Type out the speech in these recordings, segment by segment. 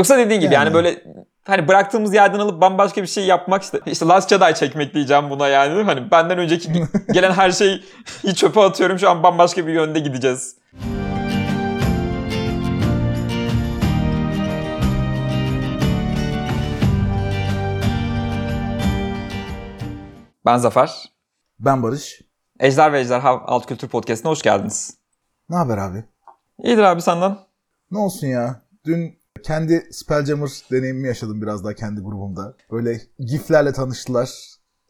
Yoksa dediğin gibi yani, yani böyle hani bıraktığımız yerden alıp bambaşka bir şey yapmak işte. İşte Last Jedi çekmek diyeceğim buna yani. Hani benden önceki gelen her şeyi çöpe atıyorum. Şu an bambaşka bir yönde gideceğiz. Ben Zafer. Ben Barış. Ejder ve Ejderha Alt Kültür Podcast'ine hoş geldiniz. Ne haber abi? İyidir abi senden. Ne olsun ya. Dün kendi Spelljammer deneyimimi yaşadım biraz daha kendi grubumda. Böyle giflerle tanıştılar.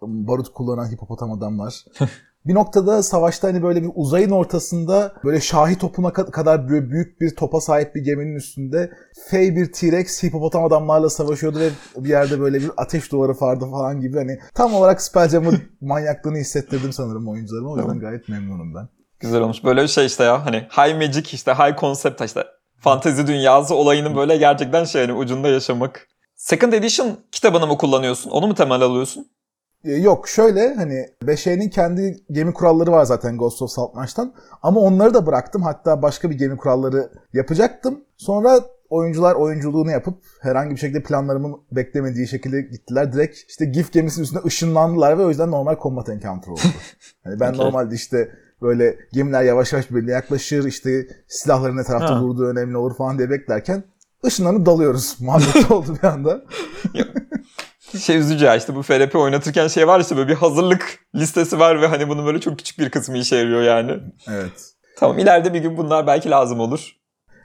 Barut kullanan hipopotam adamlar. bir noktada savaşta hani böyle bir uzayın ortasında böyle şahi topuna kadar büyük bir topa sahip bir geminin üstünde fey bir T-Rex hipopotam adamlarla savaşıyordu ve bir yerde böyle bir ateş duvarı vardı falan gibi hani tam olarak Spelljammer manyaklığını hissettirdim sanırım oyuncularıma. O yüzden gayet memnunum ben. Güzel olmuş. Böyle bir şey işte ya hani high magic işte high concept işte fantezi dünyası olayının böyle gerçekten şey hani ucunda yaşamak. Second Edition kitabını mı kullanıyorsun? Onu mu temel alıyorsun? Ee, yok şöyle hani 5E'nin kendi gemi kuralları var zaten Ghost of Saltmarsh'tan. Ama onları da bıraktım. Hatta başka bir gemi kuralları yapacaktım. Sonra oyuncular oyunculuğunu yapıp herhangi bir şekilde planlarımın beklemediği şekilde gittiler. Direkt işte GIF gemisinin üstünde ışınlandılar ve o yüzden normal combat encounter oldu. hani ben okay. normalde işte böyle gemiler yavaş yavaş birbirine yaklaşır işte silahların ne tarafta ha. durduğu önemli olur falan diye beklerken ışınlanıp dalıyoruz. Muhabbet oldu bir anda. şey üzücü ya işte bu FRP oynatırken şey var işte böyle bir hazırlık listesi var ve hani bunun böyle çok küçük bir kısmı işe yarıyor yani. Evet. Tamam ileride bir gün bunlar belki lazım olur.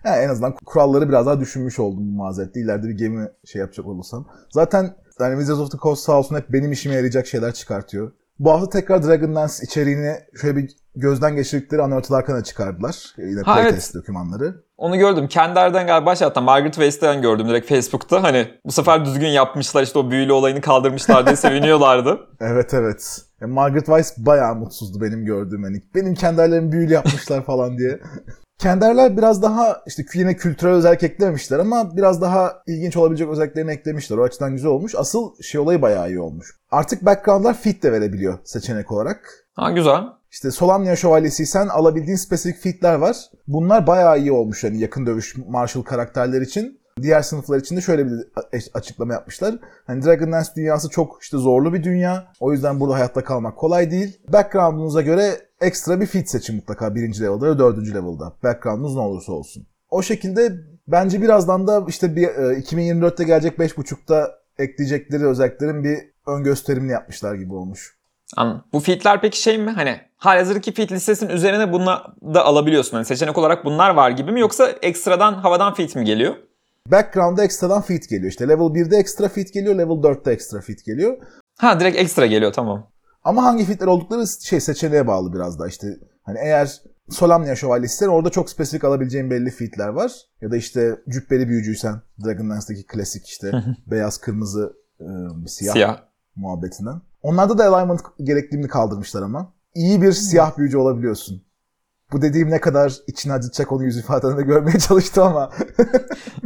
Yani en azından kuralları biraz daha düşünmüş oldum bu mazerette. İleride bir gemi şey yapacak olursam. Zaten yani Wizards of the Coast sağ olsun hep benim işime yarayacak şeyler çıkartıyor. Bu hafta tekrar Dragonlance içeriğini şöyle bir gözden geçirdikleri Unearthed Arcana çıkardılar. Yine ha, playtest evet. dokümanları. Onu gördüm. Kender'den galiba şey hatta Margaret West'ten gördüm direkt Facebook'ta. Hani bu sefer düzgün yapmışlar işte o büyülü olayını kaldırmışlar diye seviniyorlardı. evet evet. Yani Margaret Weiss bayağı mutsuzdu benim gördüğüm. Yani benim Kender'lerim büyülü yapmışlar falan diye. Kenderler biraz daha işte yine kültürel özellik eklememişler ama biraz daha ilginç olabilecek özelliklerini eklemişler. O açıdan güzel olmuş. Asıl şey olayı bayağı iyi olmuş. Artık backgroundlar fit de verebiliyor seçenek olarak. Ha güzel. İşte Solamnia Şövalyesiysen alabildiğin spesifik fitler var. Bunlar bayağı iyi olmuş hani yakın dövüş martial karakterler için. Diğer sınıflar için de şöyle bir açıklama yapmışlar. Hani Dragonlance dünyası çok işte zorlu bir dünya. O yüzden burada hayatta kalmak kolay değil. Background'unuza göre ekstra bir feat seçin mutlaka birinci level'da ve dördüncü level'da. Background'unuz ne olursa olsun. O şekilde bence birazdan da işte bir 2024'te e, gelecek 5.5'ta ekleyecekleri özelliklerin bir ön gösterimini yapmışlar gibi olmuş. Anladım. Bu feat'ler peki şey mi? Hani halihazırdaki feat listesinin üzerine bunu da alabiliyorsun. Hani seçenek olarak bunlar var gibi mi yoksa ekstradan havadan feat mi geliyor? Background'da ekstradan feat geliyor. İşte level 1'de ekstra feat geliyor, level 4'te ekstra feat geliyor. Ha direkt ekstra geliyor tamam. Ama hangi feat'ler oldukları şey seçeneğe bağlı biraz da işte. Hani eğer Solamnia şövalyesinden orada çok spesifik alabileceğin belli feat'ler var. Ya da işte cübbeli büyücüysen Dragonlance'daki klasik işte beyaz kırmızı ıı, siyah, siyah muhabbetinden. Onlarda da alignment gerekliliğini kaldırmışlar ama. İyi bir siyah büyücü olabiliyorsun. Bu dediğim ne kadar içine acıtacak onu yüz ifadende görmeye çalıştım ama.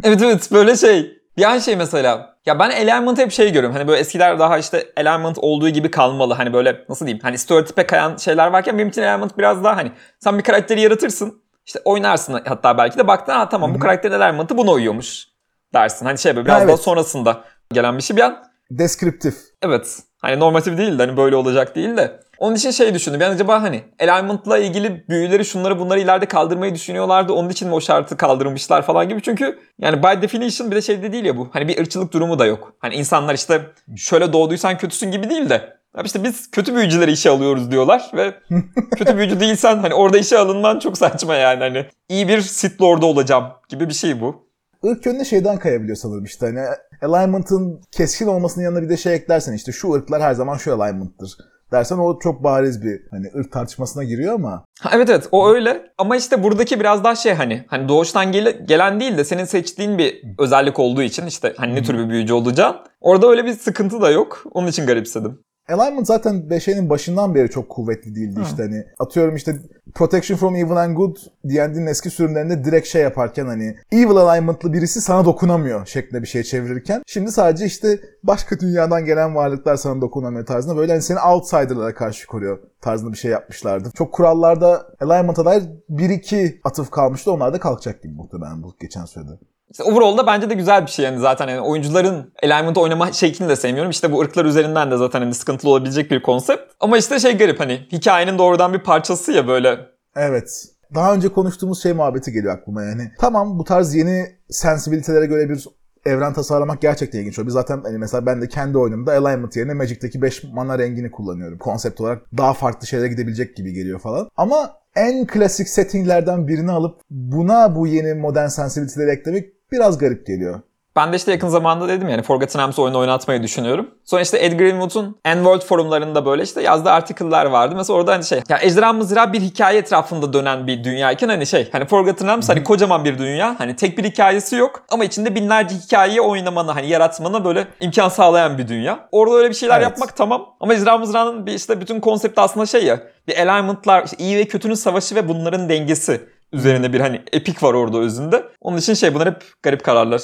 evet evet böyle şey. Bir an şey mesela. Ya ben alignment hep şey görüyorum. Hani böyle eskiler daha işte alignment olduğu gibi kalmalı. Hani böyle nasıl diyeyim. Hani stereotipe kayan şeyler varken benim için alignment biraz daha hani. Sen bir karakteri yaratırsın. İşte oynarsın hatta belki de baktın ha tamam Hı-hı. bu karakterin alignment'ı buna uyuyormuş dersin. Hani şey böyle biraz evet. daha sonrasında gelen bir şey bir an. Deskriptif. Evet. Hani normatif değil de hani böyle olacak değil de. Onun için şey düşündüm. Yani acaba hani alignment'la ilgili büyüleri şunları bunları ileride kaldırmayı düşünüyorlardı. Onun için mi o şartı kaldırmışlar falan gibi. Çünkü yani by definition bir de şey de değil ya bu. Hani bir ırkçılık durumu da yok. Hani insanlar işte şöyle doğduysan kötüsün gibi değil de. Abi işte biz kötü büyücüleri işe alıyoruz diyorlar ve kötü büyücü değilsen hani orada işe alınman çok saçma yani hani iyi bir Sith Lord'u olacağım gibi bir şey bu. Irk yönüne şeyden kayabiliyor sanırım işte hani alignment'ın keskin olmasının yanına bir de şey eklersen işte şu ırklar her zaman şu alignment'tır dersen o çok bariz bir hani ırk tartışmasına giriyor ama. Ha, evet evet o öyle ama işte buradaki biraz daha şey hani hani doğuştan gele, gelen değil de senin seçtiğin bir özellik olduğu için işte hani ne tür bir büyücü olacağın. Orada öyle bir sıkıntı da yok. Onun için garipsedim. Alignment zaten 5'in başından beri çok kuvvetli değildi Hı. işte hani atıyorum işte Protection from Evil and Good D&D'nin eski sürümlerinde direkt şey yaparken hani Evil Alignment'lı birisi sana dokunamıyor şeklinde bir şey çevirirken şimdi sadece işte başka dünyadan gelen varlıklar sana dokunamıyor tarzında böyle hani seni outsider'lara karşı koruyor tarzında bir şey yapmışlardı. Çok kurallarda Alignment'a dair 1-2 atıf kalmıştı onlar da kalkacak gibi muhtemelen bu geçen sürede. İşte overall'da bence de güzel bir şey yani zaten yani oyuncuların alignment oynama şeklini de sevmiyorum. İşte bu ırklar üzerinden de zaten hani sıkıntılı olabilecek bir konsept. Ama işte şey garip hani hikayenin doğrudan bir parçası ya böyle. Evet. Daha önce konuştuğumuz şey muhabbeti geliyor aklıma yani. Tamam bu tarz yeni sensibilitelere göre bir evren tasarlamak gerçekten ilginç. Biz zaten hani mesela ben de kendi oyunumda alignment yerine Magic'teki 5 mana rengini kullanıyorum. Konsept olarak daha farklı şeylere gidebilecek gibi geliyor falan. Ama en klasik settinglerden birini alıp buna bu yeni modern sensibiliteleri eklemek biraz garip geliyor. Ben de işte yakın zamanda dedim yani Forgotten Realms oyunu oynatmayı düşünüyorum. Sonra işte Ed Greenwood'un N-World forumlarında böyle işte yazdığı article'lar vardı. Mesela orada hani şey yani Ejderha Mızrağı bir hikaye etrafında dönen bir dünyayken hani şey hani Forgotten Realms hani kocaman bir dünya. Hani tek bir hikayesi yok ama içinde binlerce hikayeyi oynamanı hani yaratmana böyle imkan sağlayan bir dünya. Orada öyle bir şeyler Evet. yapmak tamam. Ama Ejderha Mızrağı'nın bir işte bütün konsepti aslında şey ya bir alignment'lar işte iyi ve kötünün savaşı ve bunların dengesi üzerine bir hani epik var orada özünde. Onun için şey bunlar hep garip kararlar.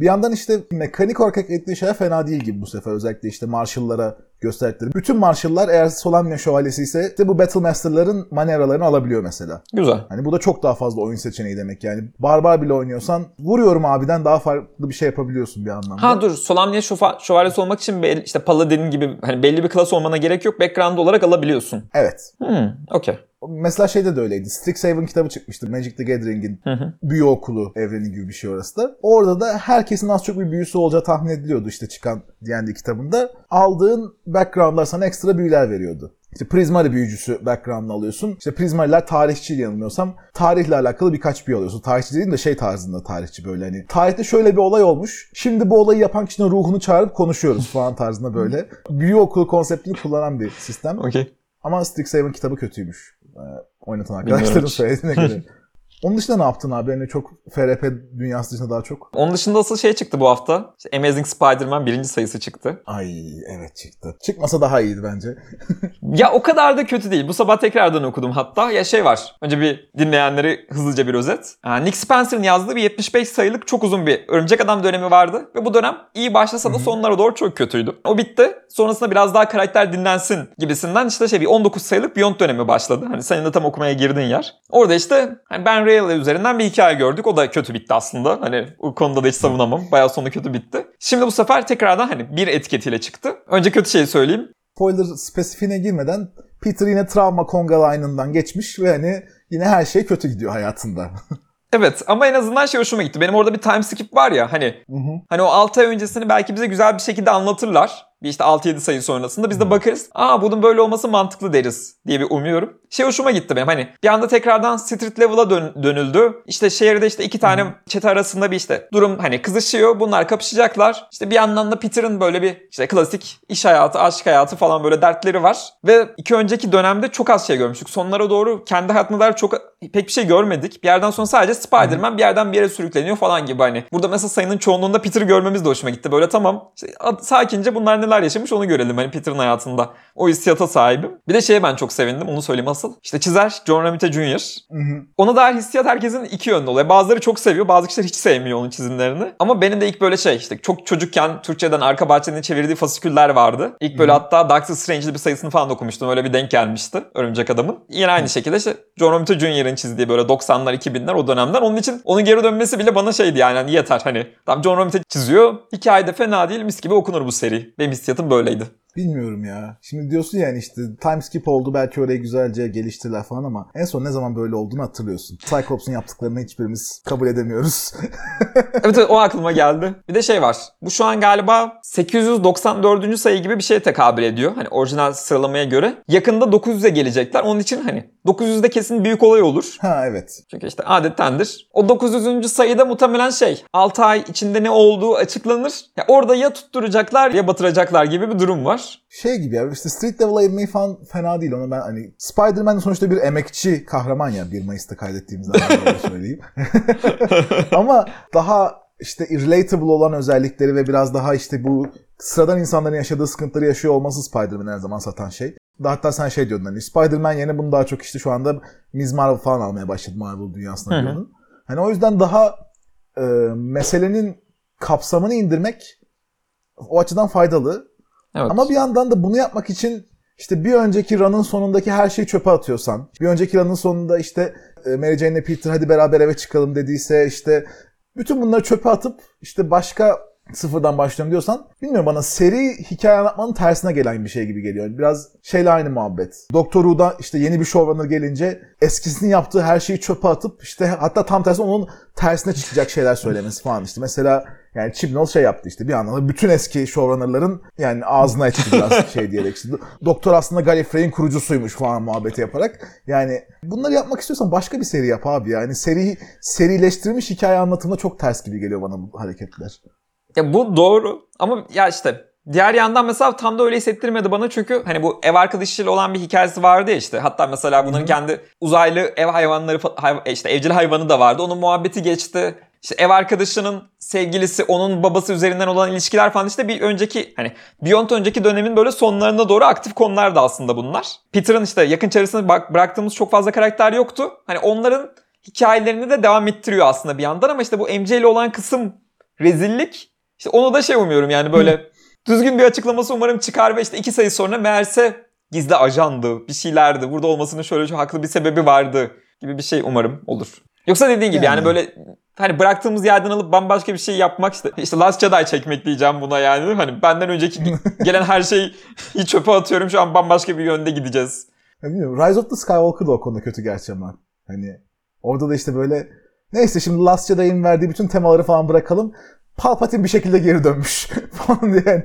Bir yandan işte mekanik olarak eklediği şeyler fena değil gibi bu sefer. Özellikle işte Marshall'lara gösterdikleri. Bütün Marshall'lar eğer Solamnia şövalyesi ise işte bu Battle Master'ların manevralarını alabiliyor mesela. Güzel. Hani bu da çok daha fazla oyun seçeneği demek yani. Barbar bile oynuyorsan vuruyorum abiden daha farklı bir şey yapabiliyorsun bir anlamda. Ha dur Solamnia şövalyesi olmak için belli, işte Paladin gibi hani belli bir klas olmana gerek yok. Background olarak alabiliyorsun. Evet. Hmm, okey. Mesela şeyde de öyleydi. Strixhaven kitabı çıkmıştı. Magic the Gathering'in büyü okulu evreni gibi bir şey orası da. Orada da herkesin az çok bir büyüsü olacağı tahmin ediliyordu işte çıkan D&D kitabında. Aldığın backgroundlar sana ekstra büyüler veriyordu. İşte Prismari büyücüsü background'ını alıyorsun. İşte Prismariler tarihçi yanılmıyorsam tarihle alakalı birkaç büyü alıyorsun. Tarihçi dediğim de şey tarzında tarihçi böyle hani. Tarihte şöyle bir olay olmuş. Şimdi bu olayı yapan kişinin ruhunu çağırıp konuşuyoruz falan tarzında böyle. Büyü okulu konseptini kullanan bir sistem. Okey. Ama Strixhaven kitabı kötüymüş. Oynatan Bilmiyorum arkadaşların söylediğine göre. Onun dışında ne yaptın abi? Yani çok FRP dünyası dışında daha çok. Onun dışında asıl şey çıktı bu hafta. İşte Amazing Spider-Man birinci sayısı çıktı. Ay evet çıktı. Çıkmasa daha iyiydi bence. Ya o kadar da kötü değil. Bu sabah tekrardan okudum hatta. Ya şey var. Önce bir dinleyenleri hızlıca bir özet. Nick Spencer'ın yazdığı bir 75 sayılık çok uzun bir Örümcek Adam dönemi vardı. Ve bu dönem iyi başlasa da sonlara doğru çok kötüydü. O bitti. Sonrasında biraz daha karakter dinlensin gibisinden işte şey bir 19 sayılık Beyond dönemi başladı. Hani senin de tam okumaya girdiğin yer. Orada işte hani Ben Reilly üzerinden bir hikaye gördük. O da kötü bitti aslında. Hani o konuda da hiç savunamam. Bayağı sonu kötü bitti. Şimdi bu sefer tekrardan hani bir etiketiyle çıktı. Önce kötü şeyi söyleyeyim. Spoiler spesifiğine girmeden Peter yine travma konga line'ından geçmiş ve hani yine her şey kötü gidiyor hayatında. Evet ama en azından şey hoşuma gitti. Benim orada bir time skip var ya hani hani o 6 ay öncesini belki bize güzel bir şekilde anlatırlar. Bir işte 6-7 sayı sonrasında biz de bakarız. Aa bunun böyle olması mantıklı deriz diye bir umuyorum. Şey hoşuma gitti benim hani bir anda tekrardan street level'a dön- dönüldü. İşte şehirde işte iki tane çete arasında bir işte durum hani kızışıyor. Bunlar kapışacaklar. İşte bir yandan da Peter'ın böyle bir işte klasik iş hayatı, aşk hayatı falan böyle dertleri var. Ve iki önceki dönemde çok az şey görmüştük. Sonlara doğru kendi hayatına dair çok pek bir şey görmedik. Bir yerden sonra sadece Spider-Man bir yerden bir yere sürükleniyor falan gibi hani. Burada mesela sayının çoğunluğunda Peter'ı görmemiz de hoşuma gitti. Böyle tamam işte sakince bunlar neler yaşamış onu görelim hani Peter'ın hayatında. O hissiyata sahibim. Bir de şeye ben çok sevindim onu söyleyeyim asıl. İşte çizer John Romita Jr. Hı hı. Ona dair hissiyat herkesin iki yönlü oluyor. Bazıları çok seviyor, bazı kişiler hiç sevmiyor onun çizimlerini. Ama benim de ilk böyle şey işte çok çocukken Türkçeden arka bahçenin çevirdiği fasiküller vardı. İlk böyle hatta Doctor Strange'li bir sayısını falan okumuştum. Öyle bir denk gelmişti Örümcek Adam'ın. Yine aynı şekilde işte John Romita Jr.'ın çizdiği böyle 90'lar 2000'ler o dönemden. Onun için onun geri dönmesi bile bana şeydi yani hani yeter hani. Tamam John Romita çiziyor. Hikaye de fena değil mis gibi okunur bu seri. Benim hissiyatım böyleydi. Bilmiyorum ya. Şimdi diyorsun yani işte time skip oldu belki orayı güzelce geliştirdiler falan ama en son ne zaman böyle olduğunu hatırlıyorsun. Cyclops'un yaptıklarını hiçbirimiz kabul edemiyoruz. evet evet, o aklıma geldi. Bir de şey var. Bu şu an galiba 894. sayı gibi bir şeye tekabül ediyor. Hani orijinal sıralamaya göre. Yakında 900'e gelecekler. Onun için hani 900'de kesin büyük olay olur. ha evet. Çünkü işte adettendir. O 900. sayıda muhtemelen şey 6 ay içinde ne olduğu açıklanır. Ya orada ya tutturacaklar ya batıracaklar gibi bir durum var. Şey gibi ya işte Street Level'a inmeyi falan fena değil. Onu ben hani Spider-Man sonuçta bir emekçi kahraman ya 1 Mayıs'ta kaydettiğimiz zaman öyle söyleyeyim. Ama daha işte relatable olan özellikleri ve biraz daha işte bu sıradan insanların yaşadığı sıkıntıları yaşıyor olması Spider-Man her zaman satan şey. Daha hatta sen şey diyordun hani Spider-Man yerine bunu daha çok işte şu anda Ms. Marvel falan almaya başladı Marvel dünyasına diyordun. Hani o yüzden daha e, meselenin kapsamını indirmek o açıdan faydalı. Evet. Ama bir yandan da bunu yapmak için işte bir önceki run'ın sonundaki her şeyi çöpe atıyorsan, bir önceki run'ın sonunda işte e, Mary Jane ile Peter hadi beraber eve çıkalım dediyse işte Bütün bunları çöpe atıp işte başka sıfırdan başlıyorum diyorsan bilmiyorum bana seri hikaye anlatmanın tersine gelen bir şey gibi geliyor. Biraz şeyle aynı muhabbet. Doktor Who'da işte yeni bir showrunner gelince eskisini yaptığı her şeyi çöpe atıp işte hatta tam tersi onun tersine çıkacak şeyler söylemesi falan işte. Mesela yani Chibnall şey yaptı işte bir anlamda bütün eski showrunner'ların yani ağzına etti biraz şey diyerek işte. Doktor aslında Gallifrey'in kurucusuymuş falan muhabbeti yaparak. Yani bunları yapmak istiyorsan başka bir seri yap abi. Yani seri serileştirilmiş hikaye anlatımında çok ters gibi geliyor bana bu hareketler. Ya bu doğru ama ya işte diğer yandan mesela tam da öyle hissettirmedi bana çünkü hani bu ev arkadaşıyla olan bir hikayesi vardı ya işte. Hatta mesela bunların kendi uzaylı ev hayvanları hay- işte evcil hayvanı da vardı. Onun muhabbeti geçti. İşte ev arkadaşının sevgilisi, onun babası üzerinden olan ilişkiler falan işte bir önceki hani Beyond önceki dönemin böyle sonlarına doğru aktif konulardı aslında bunlar. Peter'ın işte yakın çevresinde bak, bıraktığımız çok fazla karakter yoktu. Hani onların hikayelerini de devam ettiriyor aslında bir yandan ama işte bu MJ ile olan kısım rezillik. İşte onu da şey umuyorum yani böyle düzgün bir açıklaması umarım çıkar ve işte iki sayı sonra meğerse gizli ajandı, bir şeylerdi. Burada olmasının şöyle çok haklı bir sebebi vardı gibi bir şey umarım olur. Yoksa dediğin gibi yani, yani böyle hani bıraktığımız yerden alıp bambaşka bir şey yapmak işte işte Last Jedi çekmek diyeceğim buna yani. Hani benden önceki gelen her şeyi çöpe atıyorum. Şu an bambaşka bir yönde gideceğiz. Ya bilmiyorum. Rise of the Skywalker da o konuda kötü gerçi ama. Hani orada da işte böyle neyse şimdi Last Jedi'nin verdiği bütün temaları falan bırakalım. Palpatine bir şekilde geri dönmüş falan yani.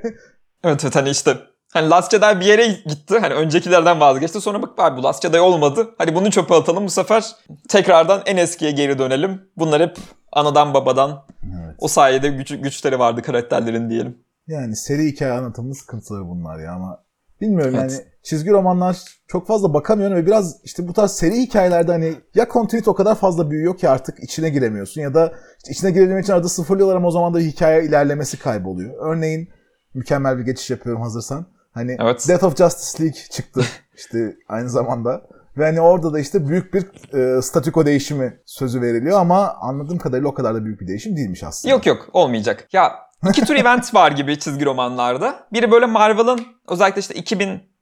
Evet evet hani işte Hani Last Jedi bir yere gitti. Hani öncekilerden vazgeçti. Sonra bak abi bu Last Jedi olmadı. Hadi bunu çöpe atalım. Bu sefer tekrardan en eskiye geri dönelim. Bunlar hep anadan babadan. Evet. O sayede güç, güçleri vardı karakterlerin diyelim. Yani seri hikaye anlatımının sıkıntıları bunlar ya ama bilmiyorum evet. yani çizgi romanlar çok fazla bakamıyorum ve biraz işte bu tarz seri hikayelerde hani ya continuity o kadar fazla büyüyor ki artık içine giremiyorsun ya da işte içine girebilmek için arada sıfırlıyorlar ama o zaman da hikaye ilerlemesi kayboluyor. Örneğin mükemmel bir geçiş yapıyorum hazırsan. Hani evet. Death of Justice League çıktı işte aynı zamanda. Ve hani orada da işte büyük bir e, statüko değişimi sözü veriliyor ama anladığım kadarıyla o kadar da büyük bir değişim değilmiş aslında. Yok yok olmayacak. Ya iki tür event var gibi çizgi romanlarda. Biri böyle Marvel'ın özellikle işte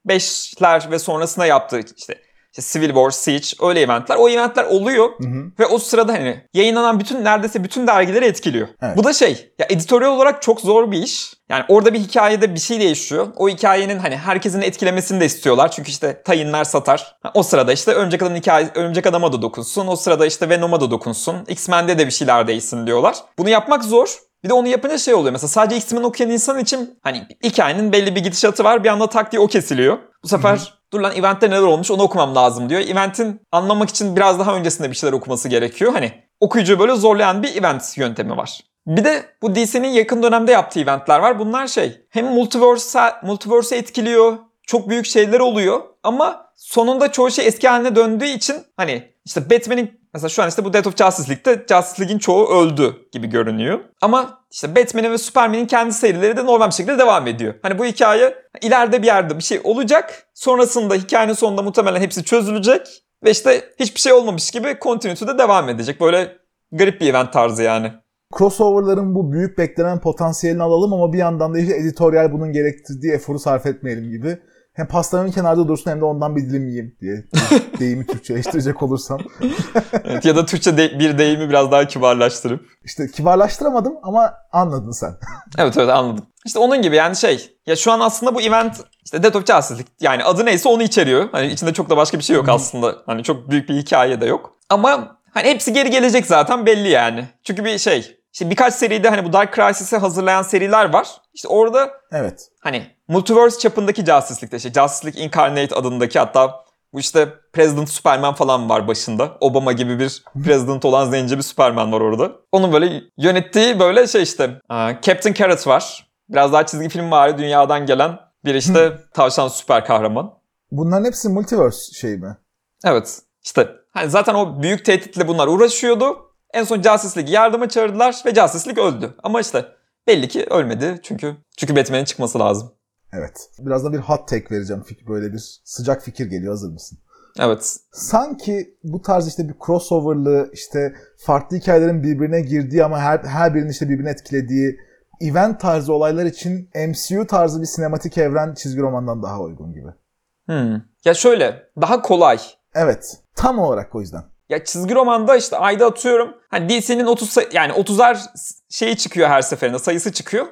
2005'ler ve sonrasında yaptığı işte işte Civil War, Siege öyle eventler. O eventler oluyor hı hı. ve o sırada hani yayınlanan bütün neredeyse bütün dergileri etkiliyor. Evet. Bu da şey ya editoryal olarak çok zor bir iş. Yani orada bir hikayede bir şey değişiyor. O hikayenin hani herkesin etkilemesini de istiyorlar. Çünkü işte tayinler satar. O sırada işte Örümcek Adam'ın hikaye Örümcek Adam'a da dokunsun. O sırada işte Venom'a da dokunsun. X-Men'de de bir şeyler değişsin diyorlar. Bunu yapmak zor. Bir de onu yapınca şey oluyor. Mesela sadece X-Men okuyan insan için hani hikayenin belli bir gidişatı var. Bir anda tak diye o kesiliyor. Bu sefer Hı-hı. dur lan eventte neler olmuş onu okumam lazım diyor. Eventin anlamak için biraz daha öncesinde bir şeyler okuması gerekiyor. Hani okuyucu böyle zorlayan bir event yöntemi var. Bir de bu DC'nin yakın dönemde yaptığı eventler var. Bunlar şey hem multiverse, multiverse etkiliyor. Çok büyük şeyler oluyor. Ama sonunda çoğu şey eski haline döndüğü için hani işte Batman'in Mesela şu an işte bu Death of Justice League'de Justice League'in çoğu öldü gibi görünüyor. Ama işte Batman'in ve Superman'in kendi serileri de normal bir şekilde devam ediyor. Hani bu hikaye ileride bir yerde bir şey olacak. Sonrasında hikayenin sonunda muhtemelen hepsi çözülecek. Ve işte hiçbir şey olmamış gibi continuity'de devam edecek. Böyle garip bir event tarzı yani. Crossover'ların bu büyük beklenen potansiyelini alalım ama bir yandan da işte editoryal bunun gerektirdiği eforu sarf etmeyelim gibi hem pastanın kenarda dursun hem de ondan bir dilim yiyeyim diye deyimi Türkçeleştirecek olursam. evet, ya da Türkçe de, bir deyimi biraz daha kibarlaştırıp. İşte kibarlaştıramadım ama anladın sen. evet evet anladım. İşte onun gibi yani şey ya şu an aslında bu event işte Death of Justice yani adı neyse onu içeriyor. Hani içinde çok da başka bir şey yok aslında. Hani çok büyük bir hikaye de yok. Ama hani hepsi geri gelecek zaten belli yani. Çünkü bir şey işte birkaç seride hani bu Dark Crisis'i hazırlayan seriler var. İşte orada evet. hani Multiverse çapındaki League'de işte Justice League Incarnate adındaki hatta bu işte President Superman falan var başında. Obama gibi bir president olan zenci bir Superman var orada. Onun böyle yönettiği böyle şey işte Captain Carrot var. Biraz daha çizgi film var dünyadan gelen bir işte tavşan süper kahraman. Bunların hepsi multiverse şey mi? Evet. İşte hani zaten o büyük tehditle bunlar uğraşıyordu. En son Justice League yardıma çağırdılar ve Justice League öldü. Ama işte belli ki ölmedi çünkü çünkü Batman'in çıkması lazım. Evet. Birazdan bir hot take vereceğim. Fikir böyle bir sıcak fikir geliyor. Hazır mısın? Evet. Sanki bu tarz işte bir crossover'lı işte farklı hikayelerin birbirine girdiği ama her, her birinin işte birbirini etkilediği event tarzı olaylar için MCU tarzı bir sinematik evren çizgi romandan daha uygun gibi. Hmm. Ya şöyle daha kolay. Evet. Tam olarak o yüzden. Ya çizgi romanda işte ayda atıyorum. Hani DC'nin 30 say- yani 30'ar şeyi çıkıyor her seferinde sayısı çıkıyor.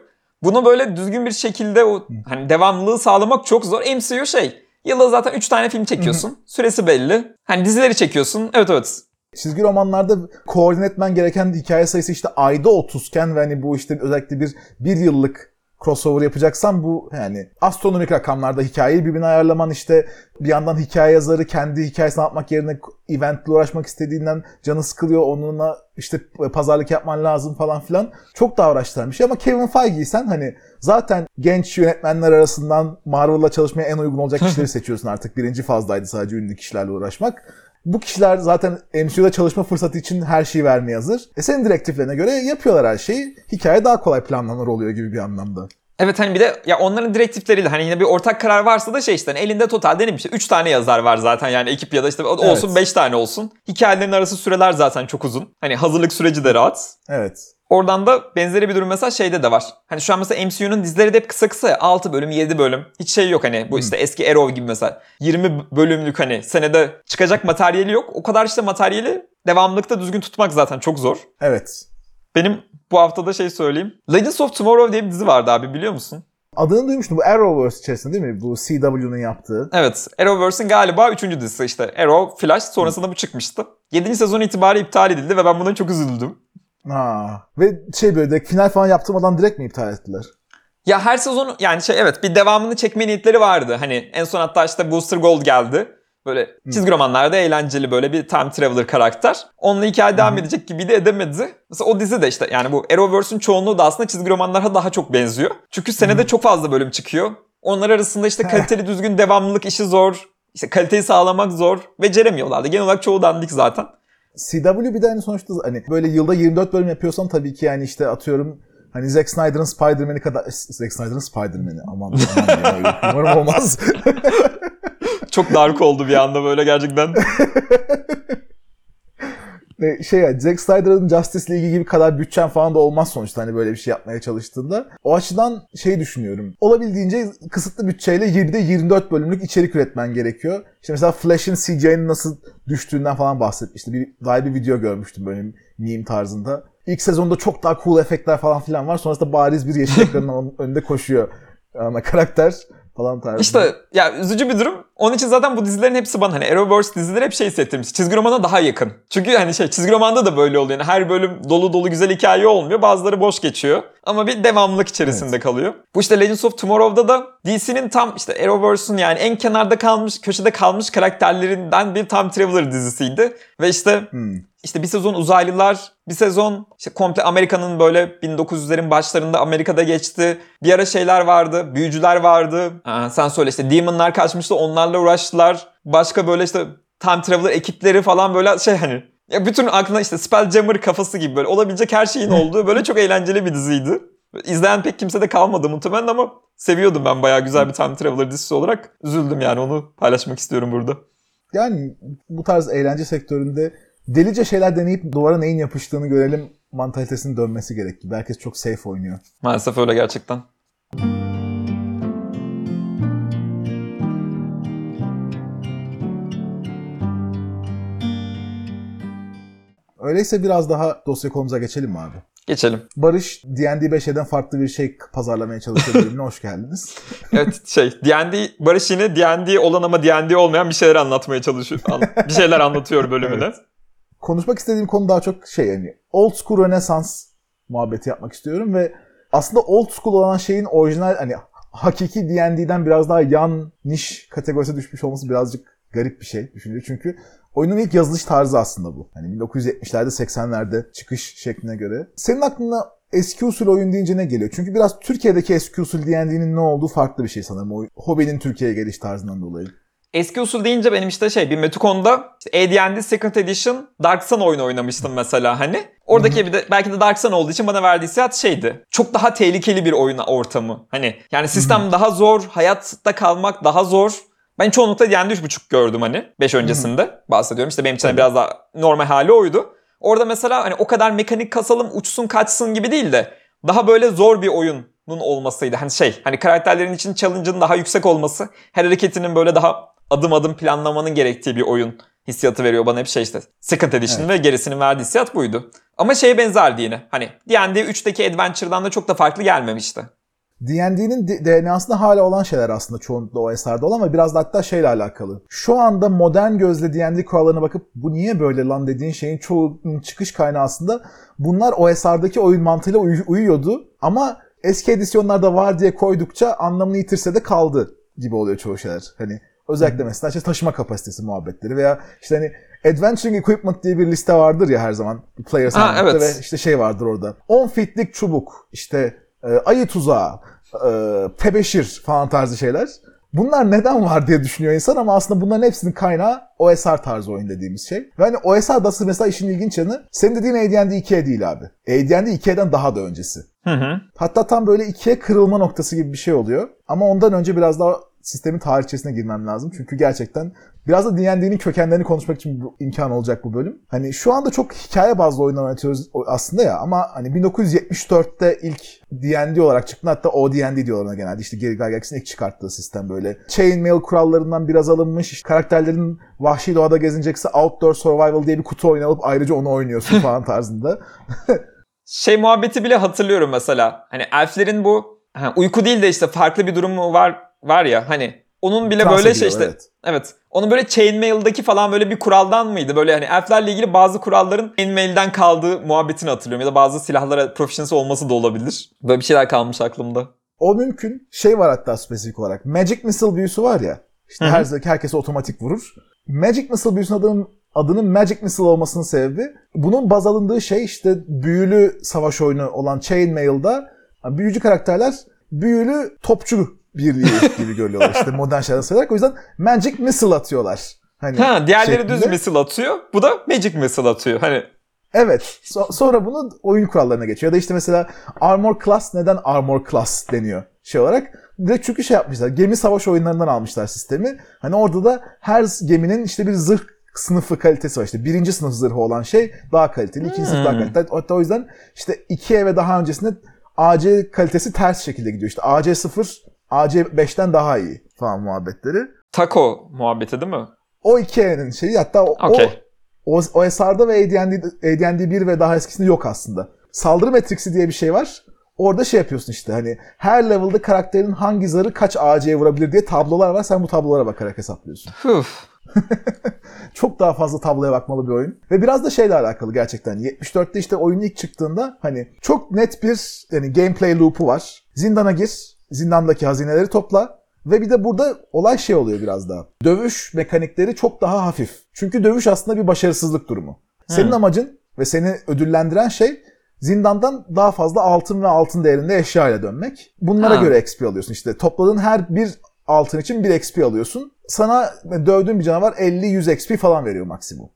Bunu böyle düzgün bir şekilde o hani devamlılığı sağlamak çok zor. MCU şey yılda zaten 3 tane film çekiyorsun. Süresi belli. Hani dizileri çekiyorsun. Evet evet. Çizgi romanlarda koordine etmen gereken hikaye sayısı işte ayda 30 iken ve hani bu işte özellikle bir bir yıllık crossover yapacaksan bu yani astronomik rakamlarda hikayeyi birbirine ayarlaman işte bir yandan hikaye yazarı kendi hikayesini atmak yerine eventle uğraşmak istediğinden canı sıkılıyor onunla işte pazarlık yapman lazım falan filan. Çok daha uğraştıran bir şey ama Kevin Feige'yi sen hani zaten genç yönetmenler arasından Marvel'la çalışmaya en uygun olacak kişileri seçiyorsun artık. Birinci fazdaydı sadece ünlü kişilerle uğraşmak. Bu kişiler zaten MCU'da çalışma fırsatı için her şeyi vermeye hazır. E senin direktiflerine göre yapıyorlar her şeyi. Hikaye daha kolay planlanır oluyor gibi bir anlamda. Evet hani bir de ya onların direktifleriyle hani yine bir ortak karar varsa da şey işte hani elinde totalde ne bir şey 3 tane yazar var zaten yani ekip ya da işte olsun 5 Evet. tane olsun. Hikayelerin arası süreler zaten çok uzun. Hani hazırlık süreci de rahat. Evet. Oradan da benzeri bir durum mesela şeyde de var. Hani şu an mesela MCU'nun dizileri de hep kısa kısa ya. 6 bölüm, 7 bölüm. Hiç şey yok hani bu işte eski Arrow gibi mesela. 20 bölümlük hani senede çıkacak materyali yok. O kadar işte materyali devamlılıkta düzgün tutmak zaten çok zor. Evet. Benim bu haftada şey söyleyeyim. Legends of Tomorrow diye bir dizi vardı abi biliyor musun? Adını duymuştum. Bu Arrowverse içerisinde değil mi? Bu CW'nun yaptığı. Evet. Arrowverse'in galiba 3. dizisi işte. Arrow, Flash sonrasında bu çıkmıştı. 7. sezon itibariyle iptal edildi ve ben buna çok üzüldüm. Ha. Ve şey böyle final falan yaptırmadan direkt mi iptal ettiler? Ya her sezon yani şey evet bir devamını çekme niyetleri vardı. Hani en son hatta işte Booster Gold geldi. Böyle çizgi romanlarda eğlenceli böyle bir time traveler karakter. Onunla hikaye devam edecek gibi de edemedi. Mesela o dizi de işte yani bu Arrowverse'ün çoğunluğu da aslında çizgi romanlara daha çok benziyor. Çünkü senede çok fazla bölüm çıkıyor. Onlar arasında işte kaliteli düzgün devamlılık işi zor. İşte kaliteyi sağlamak zor. Beceremiyorlardı. Genel olarak çoğu dandik zaten. CW bir de hani sonuçta hani böyle yılda 24 bölüm yapıyorsan tabii ki yani işte atıyorum hani Zack Snyder'ın Spider-Man'i kadar Zack Snyder'ın Spider-Man'i aman aman ya, umarım olmaz. Çok dark oldu bir anda böyle gerçekten. Ve şey ya Zack Snyder'ın Justice League gibi kadar bütçen falan da olmaz sonuçta hani böyle bir şey yapmaya çalıştığında. O açıdan şey düşünüyorum. Olabildiğince kısıtlı bütçeyle 7'de 24 bölümlük içerik üretmen gerekiyor. İşte mesela Flash'in CGI'nin nasıl düştüğünden falan bahsetmişti. Bir, daha bir video görmüştüm böyle meme tarzında. İlk sezonda çok daha cool efektler falan filan var. Sonrasında bariz bir yeşil ekranın önünde koşuyor ana karakter falan tarzında. İşte ya üzücü bir durum. Onun için zaten bu dizilerin hepsi bana hani Arrowverse dizileri hep şey hissettirmiş. Çizgi romana daha yakın. Çünkü hani şey çizgi romanda da böyle oluyor. Yani her bölüm dolu dolu güzel hikaye olmuyor. Bazıları boş geçiyor. Ama bir devamlılık içerisinde kalıyor. Bu işte Legends of Tomorrow'da da DC'nin tam işte Arrowverse'ün yani en kenarda kalmış, köşede kalmış karakterlerinden bir time traveler dizisiydi. Ve işte Hmm. işte bir sezon uzaylılar, bir sezon işte komple Amerika'nın böyle 1900'lerin başlarında Amerika'da geçti. Bir ara şeyler vardı, büyücüler vardı. Aa, sen söyle işte Demon'lar kaçmıştı, onlarla uğraştılar. Başka böyle işte time traveler ekipleri falan böyle şey hani ya bütün aklına işte Spelljammer kafası gibi böyle olabilecek her şeyin olduğu böyle çok eğlenceli bir diziydi. İzleyen pek kimse de kalmadı muhtemelen ama seviyordum ben bayağı güzel bir time traveler dizisi olarak. Üzüldüm yani onu paylaşmak istiyorum burada. Yani bu tarz eğlence sektöründe delice şeyler deneyip duvara neyin yapıştığını görelim mantalitesinin dönmesi gerek gibi. Herkes çok safe oynuyor. Maalesef öyle gerçekten. Öyleyse biraz daha dosya konumuza geçelim mi abi? Geçelim. Barış D&D 5'den farklı bir şey pazarlamaya çalışıyor bölümüne hoş geldiniz. Evet şey D&D Barış yine D&D olan ama D&D olmayan bir şeyler anlatmaya çalışıyor. Bir şeyler anlatıyor bölümünde. Evet. Konuşmak istediğim konu daha çok şey yani old school rönesans muhabbeti yapmak istiyorum ve aslında old school olan şeyin orijinal hani hakiki D&D'den biraz daha yan niş kategorisine düşmüş olması birazcık garip bir şey düşünce. Çünkü oyunun ilk yazılış tarzı aslında bu. Hani 1970'lerde 80'lerde çıkış şekline göre. Senin aklına eski usul oyun deyince ne geliyor? Çünkü biraz Türkiye'deki eski usul D&D'nin ne olduğu farklı bir şey sanırım. O hobinin Türkiye'ye geliş tarzından dolayı. Eski usul deyince benim işte şey bir Metukon'da işte AD&D Second Edition Dark Sun oyunu oynamıştım mesela hani. Oradaki bir de belki de Dark Sun olduğu için bana verdiği hissiyat şeydi. Çok daha tehlikeli bir oyun ortamı. Hani yani sistem daha zor, hayatta kalmak daha zor. Ben çoğunlukla D&D 3.5 gördüm hani 5 öncesinde bahsediyorum. İşte benim için de biraz daha normal hali oydu. Orada mesela hani o kadar mekanik kasalım uçsun kaçsın gibi değil de daha böyle zor bir oyunun olmasıydı. Hani şey hani karakterlerin için challenge'ın daha yüksek olması, her hareketinin böyle daha adım adım planlamanın gerektiği bir oyun hissiyatı veriyor bana hep şey işte. Second Edition ve gerisinin verdiği hissiyat buydu. Ama şeye benzerdi yine. Hani D&D 3'teki Adventure'dan da çok da farklı gelmemişti. D&D'nin DNA'sında hala olan şeyler aslında çoğunlukla o eserde olan ama biraz da hatta şeyle alakalı. Şu anda modern gözle D&D kurallarına bakıp bu niye böyle lan dediğin şeyin çoğunun çıkış kaynağı aslında bunlar o eserdeki oyun mantığıyla uy- uyuyordu ama eski edisyonlarda var diye koydukça anlamını yitirse de kaldı gibi oluyor çoğu şeyler. Hani özellikle mesela işte taşıma kapasitesi muhabbetleri veya işte hani Adventuring Equipment diye bir liste vardır ya her zaman Players Ha, Handbook'ta evet. ve işte şey vardır orada. 10 fitlik çubuk, işte e, ayı tuzağı, e, tebeşir falan tarzı şeyler. Bunlar neden var diye düşünüyor insan ama aslında bunların hepsinin kaynağı OSR tarzı oyun dediğimiz şey. Ve hani OSR da mesela işin ilginç yanı senin dediğin AD&D 2'ye değil abi. AD&D 2'den daha da öncesi. Hı hı. Hatta tam böyle ikiye kırılma noktası gibi bir şey oluyor. Ama ondan önce biraz daha sistemin tarihçesine girmem lazım. Çünkü gerçekten biraz da D&D'nin kökenlerini konuşmak için bir imkan olacak bu bölüm. Hani şu anda çok hikaye bazlı oyunlar oynatıyoruz aslında ya ama hani 1974'te ilk D&D olarak çıktı. Hatta o D&D diyorlar ona genelde. İşte Gary Gygax'in ilk çıkarttığı sistem böyle. Chainmail kurallarından biraz alınmış. Karakterlerin vahşi doğada gezinecekse Outdoor Survival diye bir kutu oyun alıp ayrıca onu oynuyorsun falan tarzında. Şey muhabbeti bile hatırlıyorum mesela. Hani elflerin bu uyku değil de işte farklı bir durumu var var ya hani onun bile Transa böyle şey giriyor, işte evet. evet. Onun böyle chainmail'daki falan böyle bir kuraldan mıydı? Böyle hani elflerle ilgili bazı kuralların chainmail'den kaldığı muhabbetini hatırlıyorum ya da bazı silahlara proficiency olması da olabilir. Böyle bir şeyler kalmış aklımda. O mümkün. Şey var hatta spesifik olarak. Magic Missile büyüsü var ya. İşte Hı hı. her herkese otomatik vurur. Magic Missile büyüsünün adının, adının Magic Missile olmasının sebebi bunun baz alındığı şey işte büyülü savaş oyunu olan Chainmail'da büyücü karakterler büyülü topçu birliği gibi görüyorlar işte modern şeyler sayarak. O yüzden Magic Missile atıyorlar. Hani ha, diğerleri şeklinde. düz missile atıyor. Bu da Magic Missile atıyor. Hani Evet. So- sonra bunu oyun kurallarına geçiyor. Ya da işte mesela Armor Class neden Armor Class deniyor şey olarak. Direkt çünkü şey yapmışlar. Gemi savaş oyunlarından almışlar sistemi. Hani orada da her geminin işte bir zırh sınıfı kalitesi var. İşte birinci sınıf zırhı olan şey daha kaliteli. ikinci hmm. sınıf daha hmm. kaliteli. Hatta o yüzden işte ikiye ve daha öncesinde AC kalitesi ters şekilde gidiyor. İşte AC0 AC5'ten daha iyi falan muhabbetleri. Taco muhabbeti değil mi? O hikayenin şeyi hatta o, okay. o, o SR'da ve AD&D, AD&D 1 ve daha eskisinde yok aslında. Saldırı metriksi diye bir şey var. Orada şey yapıyorsun işte hani her level'da karakterin hangi zarı kaç AC'ye vurabilir diye tablolar var. Sen bu tablolara bakarak hesaplıyorsun. Çok daha fazla tabloya bakmalı bir oyun. Ve biraz da şeyle alakalı gerçekten. 74'te işte oyun ilk çıktığında hani çok net bir yani gameplay loop'u var. Zindana gir, zindandaki hazineleri topla. Ve bir de burada olay şey oluyor biraz daha. Dövüş mekanikleri çok daha hafif. Çünkü dövüş aslında bir başarısızlık durumu. Senin Hmm. amacın ve seni ödüllendiren şey zindandan daha fazla altın ve altın değerinde eşya ile dönmek. Bunlara Ha. göre XP alıyorsun. İşte topladığın her bir altın için bir XP alıyorsun. Sana dövdüğün bir canavar 50-100 XP falan veriyor maksimum.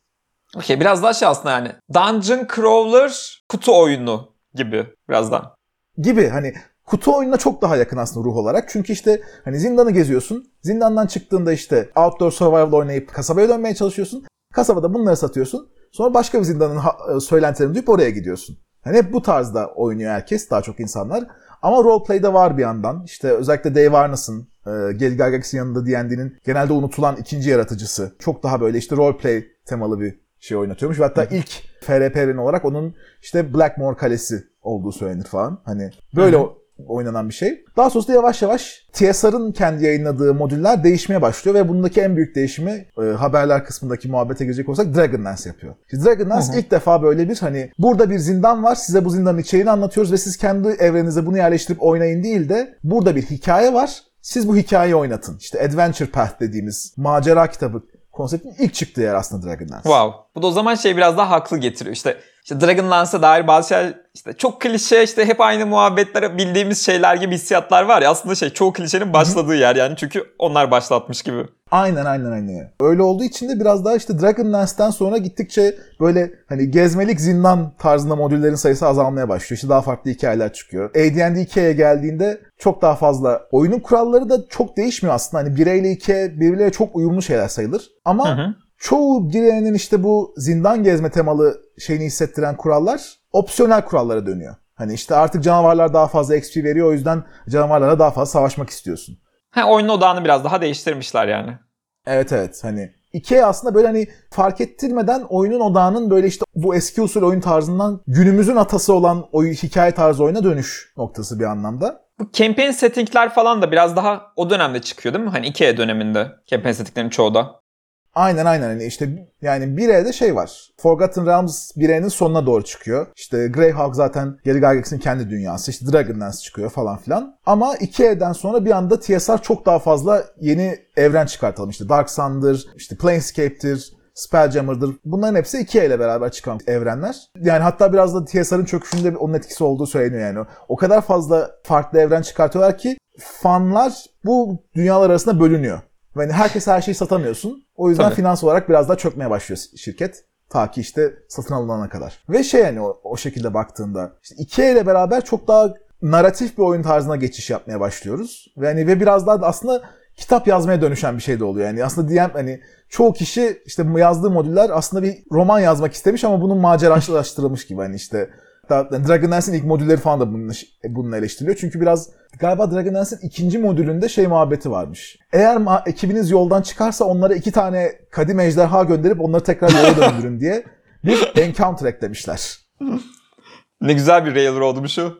Okey biraz daha şey aslında yani. Dungeon Crawler kutu oyunu gibi birazdan. Gibi hani kutu oyununa çok daha yakın aslında ruh olarak. Çünkü işte hani zindanı geziyorsun. Zindandan çıktığında işte outdoor survival oynayıp kasabaya dönmeye çalışıyorsun. Kasabada bunları satıyorsun. Sonra başka bir zindanın e, söylentilerini duyup oraya gidiyorsun. Hani hep bu tarzda oynuyor herkes, daha çok insanlar. Ama roleplay'de var bir yandan. İşte özellikle Dave Arnas'ın, e, Gary Gygax'in yanında D&D'nin genelde unutulan ikinci yaratıcısı. Çok daha böyle işte roleplay temalı bir şey oynatıyormuş. Ve hatta ilk FRP'nin olarak onun işte Blackmore Kalesi olduğu söylenir falan. Hani böyle Hı hı. o- oynanan bir şey. Daha sonrasında yavaş yavaş TSR'ın kendi yayınladığı modüller değişmeye başlıyor ve bundaki en büyük değişimi e, haberler kısmındaki muhabbete girecek olsak Dragonlance yapıyor. Şimdi Dragonlance Hı hı. ilk defa böyle bir hani burada bir zindan var size bu zindanın içeriğini anlatıyoruz ve siz kendi evrenize bunu yerleştirip oynayın değil de burada bir hikaye var siz bu hikayeyi oynatın. İşte Adventure Path dediğimiz macera kitabı konseptin ilk çıktığı yer aslında Dragonlance. Wow. Bu da o zaman şey biraz daha haklı getiriyor. İşte işte Dragonlance'a dair bazı şeyler işte çok klişe işte hep aynı muhabbetlere bildiğimiz şeyler gibi hissiyatlar var ya aslında şey çoğu klişenin başladığı yer yani çünkü onlar başlatmış gibi. Aynen aynen aynen. Öyle olduğu için de biraz daha işte Dragonlance'den sonra gittikçe böyle hani gezmelik zindan tarzında modüllerin sayısı azalmaya başlıyor. İşte daha farklı hikayeler çıkıyor. AD&D 2'ye geldiğinde çok daha fazla oyunun kuralları da çok değişmiyor aslında. Hani 1'e ile 2'ye birbirleriyle çok uyumlu şeyler sayılır. Ama Hı hı. Çoğu girenin işte bu zindan gezme temalı şeyini hissettiren kurallar opsiyonel kurallara dönüyor. Hani işte artık canavarlar daha fazla XP veriyor o yüzden canavarlara daha fazla savaşmak istiyorsun. Ha, oyunun odağını biraz daha değiştirmişler yani. Evet evet hani Ikea aslında böyle hani fark ettirmeden oyunun odağının böyle işte bu eski usul oyun tarzından günümüzün atası olan oyun hikaye tarzı oyuna dönüş noktası bir anlamda. Bu campaign settingler falan da biraz daha o dönemde çıkıyor değil mi? Hani Ikea döneminde campaign settinglerin çoğu da. Aynen aynen hani işte yani 1E'de şey var. Forgotten Realms 1E'nin sonuna doğru çıkıyor. İşte Greyhawk zaten Gary Gygax'in kendi dünyası. İşte Dragonlance çıkıyor falan filan. Ama 2E'den sonra bir anda TSR çok daha fazla yeni evren çıkartalım. İşte Dark Sun'dır, işte Planescape'tir, Spelljammer'dır. Bunların hepsi 2E ile beraber çıkan evrenler. Yani hatta biraz da TSR'ın çöküşünde onun etkisi olduğu söyleniyor yani. O kadar fazla farklı evren çıkartıyorlar ki fanlar bu dünyalar arasında bölünüyor. Yani herkes her şeyi satamıyorsun. O yüzden Tabii. finans olarak biraz daha çökmeye başlıyor şirket. Ta ki işte satın alınana kadar. Ve şey yani o, o şekilde baktığında işte Ikea ile beraber çok daha naratif bir oyun tarzına geçiş yapmaya başlıyoruz. Ve hani ve biraz daha da aslında kitap yazmaya dönüşen bir şey de oluyor. Yani aslında DM hani çoğu kişi işte yazdığı modüller aslında bir roman yazmak istemiş ama bunun maceralaştırılmış gibi hani işte Hatta Dragonlance'in ilk modülleri falan da bununla, bununla eleştiriliyor. Çünkü biraz galiba Dragonlance'in ikinci modülünde şey muhabbeti varmış. Eğer ma- ekibiniz yoldan çıkarsa onlara iki tane kadim ejderha gönderip onları tekrar yola döndürün diye bir encounter eklemişler. Ne güzel bir railroad'muş o.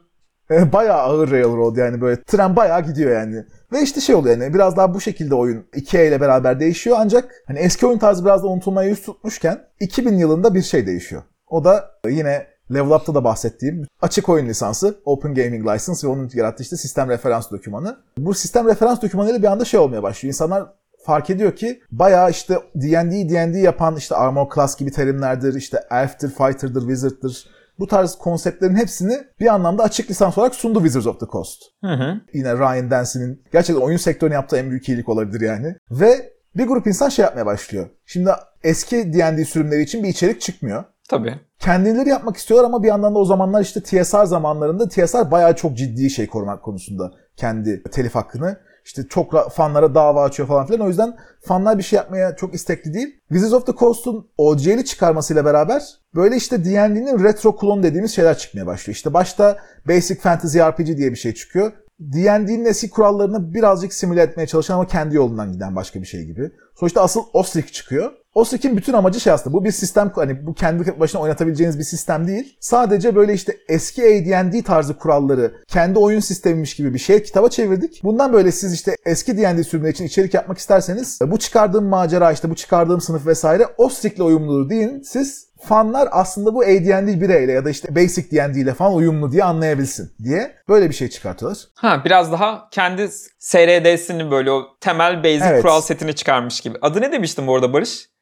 E, bayağı ağır railroad yani böyle tren bayağı gidiyor yani. Ve işte şey oluyor yani biraz daha bu şekilde oyun 2 ile beraber değişiyor ancak hani eski oyun tarzı biraz da unutulmaya yüz tutmuşken 2000 yılında bir şey değişiyor. O da yine Level Up'ta da bahsettiğim açık oyun lisansı, Open Gaming License ve onun yarattığı işte sistem referans dokümanı. Bu sistem referans dokümanıyla bir anda şey olmaya başlıyor. İnsanlar fark ediyor ki bayağı işte D&D D&D yapan işte Armor Class gibi terimlerdir, işte Elf'tir, Fighter'dır, Wizard'dır. Bu tarz konseptlerin hepsini bir anlamda açık lisans olarak sundu Wizards of the Coast. Hı hı. Yine Ryan Dancy'nin gerçekten oyun sektörüne yaptığı en büyük iyilik olabilir yani. Ve bir grup insan şey yapmaya başlıyor. Şimdi eski D&D sürümleri için bir içerik çıkmıyor. Tabii. Kendileri yapmak istiyorlar ama bir yandan da o zamanlar işte TSR zamanlarında TSR bayağı çok ciddi şey korumak konusunda kendi telif hakkını. İşte çok ra- fanlara dava açıyor falan filan. O yüzden fanlar bir şey yapmaya çok istekli değil. Wizards of the Coast'un OGL'i çıkarmasıyla beraber böyle işte D&D'nin retro klon dediğimiz şeyler çıkmaya başlıyor. İşte başta Basic Fantasy RPG diye bir şey çıkıyor. D&D'nin eski kurallarını birazcık simüle etmeye çalışan ama kendi yolundan giden başka bir şey gibi. Sonuçta asıl Osric çıkıyor. Osric'in bütün amacı şey aslında bu bir sistem hani bu kendi başına oynatabileceğiniz bir sistem değil. Sadece böyle işte eski AD&D tarzı kuralları kendi oyun sistemiymiş gibi bir şey kitaba çevirdik. Bundan böyle siz işte eski D&D sürümleri için içerik yapmak isterseniz bu çıkardığım macera işte bu çıkardığım sınıf vesaire Osric'le uyumludur deyin. Siz fanlar aslında bu AD&D bireyle ya da işte Basic D&D ile falan uyumlu diye anlayabilsin diye böyle bir şey çıkartıyorlar. Ha biraz daha kendi SRD'sini böyle o temel basic Evet. kural setini çıkarmış gibi. Adı ne demiştin bu arada Barış?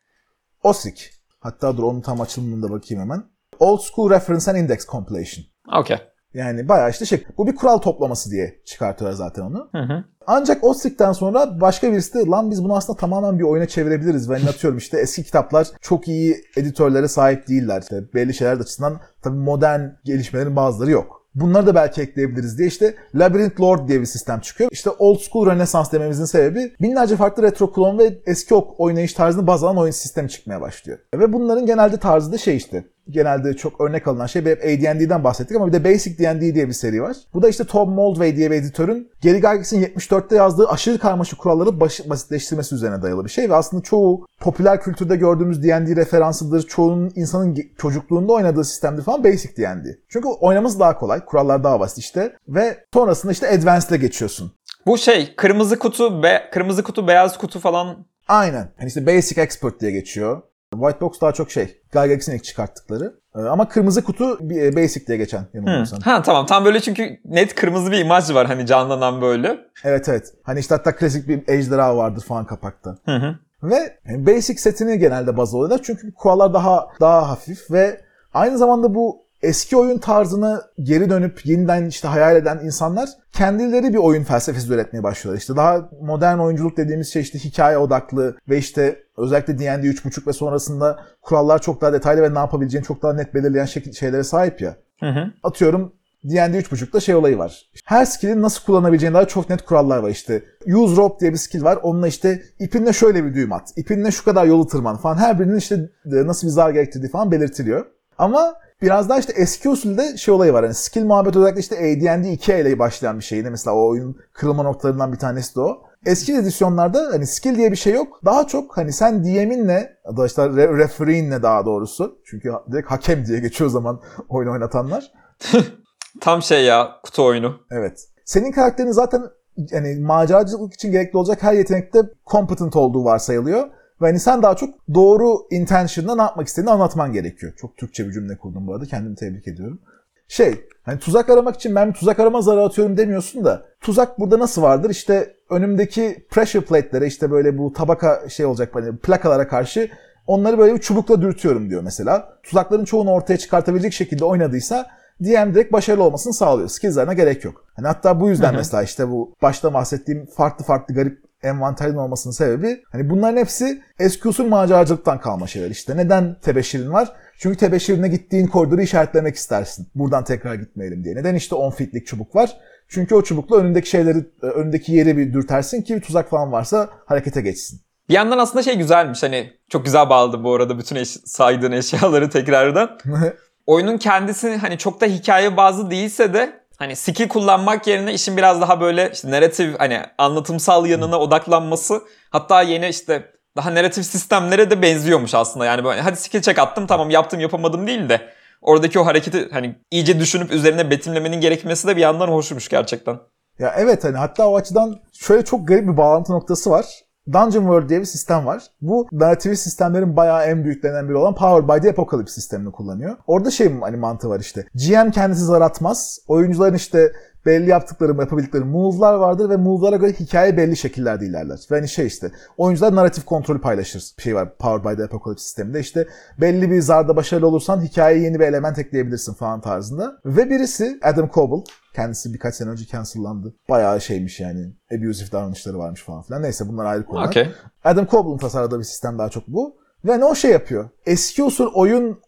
Osric. Hatta dur onun tam açılımını da bakayım hemen. Old School Reference and Index Compilation. Okey. Yani bayağı işte şey. Bu bir kural toplaması diye çıkartıyorlar zaten onu. Hı hı. Ancak Ostric'ten sonra başka birisi de lan biz bunu aslında tamamen bir oyuna çevirebiliriz. Ben atıyorum işte eski kitaplar çok iyi editörlere sahip değiller. İşte belli şeyler açısından tabii modern gelişmelerin bazıları yok. Bunları da belki ekleyebiliriz diye işte Labyrinth Lord diye bir sistem çıkıyor. İşte Old School Renaissance dememizin sebebi binlerce farklı retro klon ve eski ok oynayış tarzını baz alan oyun sistemi çıkmaya başlıyor. Ve bunların genelde tarzı da şey işte genelde çok örnek alınan şey hep AD&D'den bahsettik ama bir de Basic D&D diye bir seri var. Bu da işte Tom Moldway diye bir editörün Gary Gygax'in 74'te yazdığı aşırı karmaşık kuralları baş- basitleştirmesi üzerine dayalı bir şey ve aslında çoğu popüler kültürde gördüğümüz D&D referansıdır. Çoğunun insanın çocukluğunda oynadığı sistemdir falan Basic D&D. Çünkü oynaması daha kolay, kurallar daha basit işte ve sonrasında işte Advanced'e geçiyorsun. Bu şey kırmızı kutu, be, kırmızı kutu, beyaz kutu falan. Aynen. Hani işte Basic Expert diye geçiyor. White Box daha çok şey. Gygax'in ilk çıkarttıkları. Ee, Ama kırmızı kutu e, Basic diye geçen yanılmıyorsam. Ha tamam tam böyle çünkü net kırmızı bir imaj var hani canlanan böyle. Evet evet. Hani işte hatta klasik bir ejderha vardır falan kapakta. Hı hı. Ve yani basic setini genelde baz alıyorlar. Çünkü kurallar daha daha hafif ve aynı zamanda bu eski oyun tarzını geri dönüp yeniden işte hayal eden insanlar kendileri bir oyun felsefesi üretmeye başlıyorlar. İşte daha modern oyunculuk dediğimiz şey işte hikaye odaklı ve işte özellikle D&D 3.5 ve sonrasında kurallar çok daha detaylı ve ne yapabileceğini çok daha net belirleyen şeylere sahip ya. Hı hı. Atıyorum D&D 3.5'da şey olayı var. Her skill'in nasıl kullanabileceğine dair çok net kurallar var işte. Use rope diye bir skill var. Onunla işte ipinle şöyle bir düğüm at. İpinle şu kadar yolu tırman falan. Her birinin işte nasıl bir zar gerektirdiği falan belirtiliyor. Ama biraz daha işte eski usulde şey olayı var. Yani skill muhabbet özellikle işte AD&D 2 ile başlayan bir şeydi. Mesela o oyunun kırılma noktalarından bir tanesi de o. Eski edisyonlarda hani skill diye bir şey yok. Daha çok hani sen DM'inle da işte re- refereeinle daha doğrusu. Çünkü direkt hakem diye geçiyor o zaman oyun oynatanlar. Tam şey ya kutu oyunu. Evet. Senin karakterin zaten yani maceracılık için gerekli olacak her yetenekte competent olduğu varsayılıyor. Ve hani sen daha çok doğru intention'da ne yapmak istediğini anlatman gerekiyor. Çok Türkçe bir cümle kurdum bu arada. Kendimi tebrik ediyorum. Şey, hani tuzak aramak için ben bir tuzak arama zarı atıyorum demiyorsun da tuzak burada nasıl vardır? İşte önümdeki pressure plate'lere işte böyle bu tabaka şey olacak böyle plakalara karşı onları böyle bir çubukla dürtüyorum diyor mesela. Tuzakların çoğunu ortaya çıkartabilecek şekilde oynadıysa DM direkt başarılı olmasını sağlıyor. Skills'lerine gerek yok. Hani hatta bu yüzden mesela işte bu başta bahsettiğim farklı farklı garip envanterin olmasının sebebi hani bunların hepsi eski usul maceracılıktan kalma şeyler. İşte neden tebeşirin var? Çünkü tebeşirine gittiğin koridoru işaretlemek istersin. Buradan tekrar gitmeyelim diye. Neden işte 10 fitlik çubuk var? Çünkü o çubukla önündeki şeyleri, önündeki yeri bir dürtersin ki bir tuzak falan varsa harekete geçsin. Bir yandan aslında şey güzelmiş hani çok güzel bağladı bu arada bütün eş- saydığın eşyaları tekrardan. Oyunun kendisi hani çok da hikaye bazlı değilse de hani skill kullanmak yerine işin biraz daha böyle işte narratif hani anlatımsal yanına odaklanması hatta yeni işte daha narratif sistemlere de benziyormuş aslında. Yani böyle hadi skill check attım tamam yaptım yapamadım değil de oradaki o hareketi hani iyice düşünüp üzerine betimlemenin gerekmesi de bir yandan hoşmuş gerçekten. Ya evet hani hatta o açıdan şöyle çok garip bir bağlantı noktası var. Dungeon World diye bir sistem var. Bu narrativist sistemlerin bayağı en büyüklerinden biri olan Powered by the Apocalypse sistemini kullanıyor. Orada şey hani mantığı var işte. GM kendisi zar atmaz. Oyuncuların işte belli yaptıkları, yapabildikleri move'lar vardır ve move'lara göre hikaye belli şekillerde ilerler. Ve hani şey işte oyuncular narratif kontrolü paylaşır. Bir şey var Powered by the Apocalypse sisteminde işte belli bir zarda başarılı olursan hikayeye yeni bir element ekleyebilirsin falan tarzında. Ve birisi Adam Coble Kendisi birkaç sene önce cancellandı. Bayağı şeymiş yani. Abusive davranışları varmış falan filan. Neyse bunlar ayrı konular. Okey. Adam Coble'ın tasarladığı bir sistem daha çok bu. Ve ne o şey yapıyor. Eski usul oyun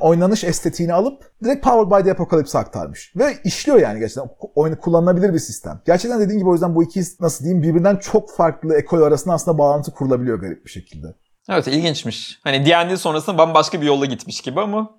oynanış estetiğini alıp direkt Powered by the Apocalypse aktarmış. Ve işliyor yani gerçekten. Oyunu kullanılabilir bir sistem. Gerçekten dediğim gibi o yüzden bu iki nasıl diyeyim birbirinden çok farklı ekol arasında aslında bağlantı kurulabiliyor garip bir şekilde. Evet ilginçmiş. Hani D&D sonrasında bambaşka bir yola gitmiş gibi ama.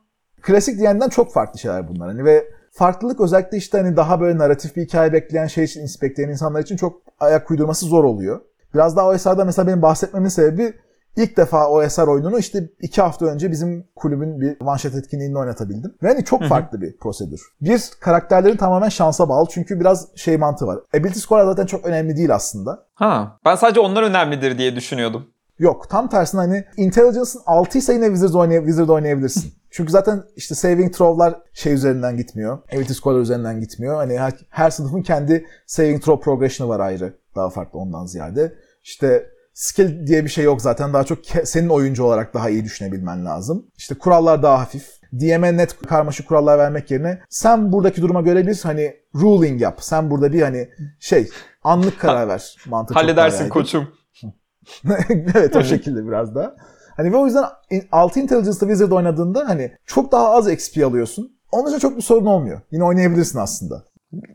Klasik D&D'den çok farklı şeyler bunlar. Hani ve farklılık özellikle işte hani daha böyle narratif bir hikaye bekleyen şey için, bekleyen insanlar için çok ayak uydurması zor oluyor. Biraz daha o eserde mesela benim bahsetmemin sebebi ilk defa o eser oyununu işte iki hafta önce bizim kulübün bir manşet etkinliğinde oynatabildim. Ve hani çok farklı bir prosedür. Bir, karakterlerin tamamen şansa bağlı çünkü biraz şey mantığı var. Ability score zaten çok önemli değil aslında. Ha, ben sadece onlar önemlidir diye düşünüyordum. Yok tam tersine hani Intelligence'ın 6 ise yine Wizard, oynay Wizard oynayabilirsin. Çünkü zaten işte saving throw'lar şey üzerinden gitmiyor. Ability score'lar üzerinden gitmiyor. Hani her, her sınıfın kendi saving throw progression'ı var ayrı. Daha farklı ondan ziyade. İşte skill diye bir şey yok zaten. Daha çok senin oyuncu olarak daha iyi düşünebilmen lazım. İşte kurallar daha hafif. DM'e net karmaşık kurallar vermek yerine sen buradaki duruma göre bir hani ruling yap. Sen burada bir hani şey anlık karar ver. Mantık Halledersin koçum. evet o şekilde biraz daha. Hani ve o yüzden 6 Intelligence'da Wizard oynadığında hani çok daha az XP alıyorsun. Onun için çok bir sorun olmuyor. Yine oynayabilirsin aslında.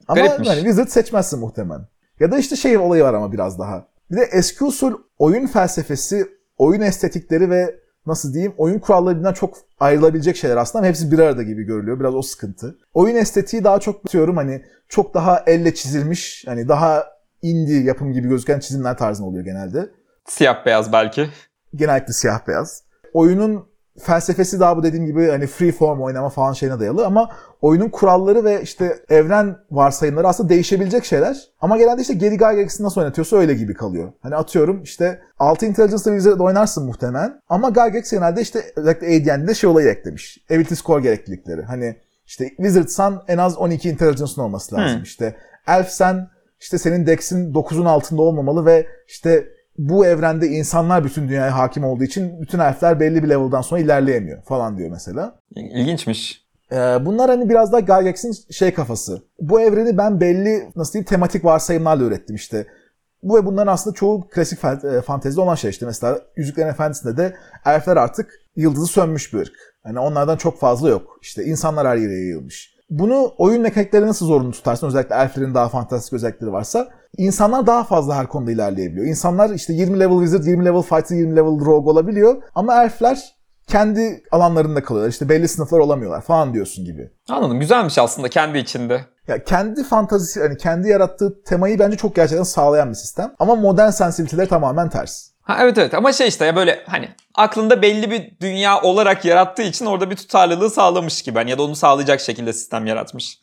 Ama Garipmiş. hani Wizard seçmezsin muhtemelen. Ya da işte şey olayı var ama biraz daha. Bir de eski usul oyun felsefesi, oyun estetikleri ve nasıl diyeyim oyun kurallarından çok ayrılabilecek şeyler aslında ama hepsi bir arada gibi görülüyor. Biraz o sıkıntı. Oyun estetiği daha çok diyorum hani çok daha elle çizilmiş hani daha indie yapım gibi gözüken çizimler tarzında oluyor genelde. Siyah beyaz belki. Genellikle siyah beyaz. Oyunun felsefesi daha bu dediğim gibi hani free form oynama falan şeyine dayalı ama oyunun kuralları ve işte evren varsayımları aslında değişebilecek şeyler. Ama genelde işte Gary Gygax'ı nasıl oynatıyorsa öyle gibi kalıyor. Hani atıyorum işte 6 Intelligence'da Wizard'da oynarsın muhtemelen ama Gygax genelde işte özellikle ADN'de şey olayı eklemiş. Ability score gereklilikleri. Hani işte Wizard'san en az 12 Intelligence'ın olması lazım. Hmm. İşte Elf'sen işte senin Dex'in 9'un altında olmamalı ve işte bu evrende insanlar bütün dünyaya hakim olduğu için bütün elfler belli bir level'dan sonra ilerleyemiyor falan diyor mesela. İlginçmiş. Ee, bunlar hani biraz daha Gygax'in şey kafası. Bu evreni ben belli nasıl diyeyim tematik varsayımlarla ürettim işte. Bu ve bunların aslında çoğu klasik fantezide olan şey işte. Mesela Yüzüklerin Efendisi'nde de elfler artık yıldızı sönmüş bir ırk. Hani onlardan çok fazla yok. İşte insanlar her yere yayılmış. Bunu oyun mekanikleri nasıl zorunlu tutarsın? Özellikle elflerin daha fantastik özellikleri varsa. İnsanlar daha fazla her konuda ilerleyebiliyor. İnsanlar işte 20 level wizard, 20 level fighter, 20 level rogue olabiliyor. Ama elfler kendi alanlarında kalıyorlar. İşte belli sınıflar olamıyorlar falan diyorsun gibi. Anladım. Güzelmiş aslında kendi içinde. Ya kendi fantazisi, hani kendi yarattığı temayı bence çok gerçekten sağlayan bir sistem. Ama modern sensibiliteleri tamamen ters. Ha evet evet ama şey işte ya böyle hani aklında belli bir dünya olarak yarattığı için orada bir tutarlılığı sağlamış gibi. Hani ya da onu sağlayacak şekilde sistem yaratmış.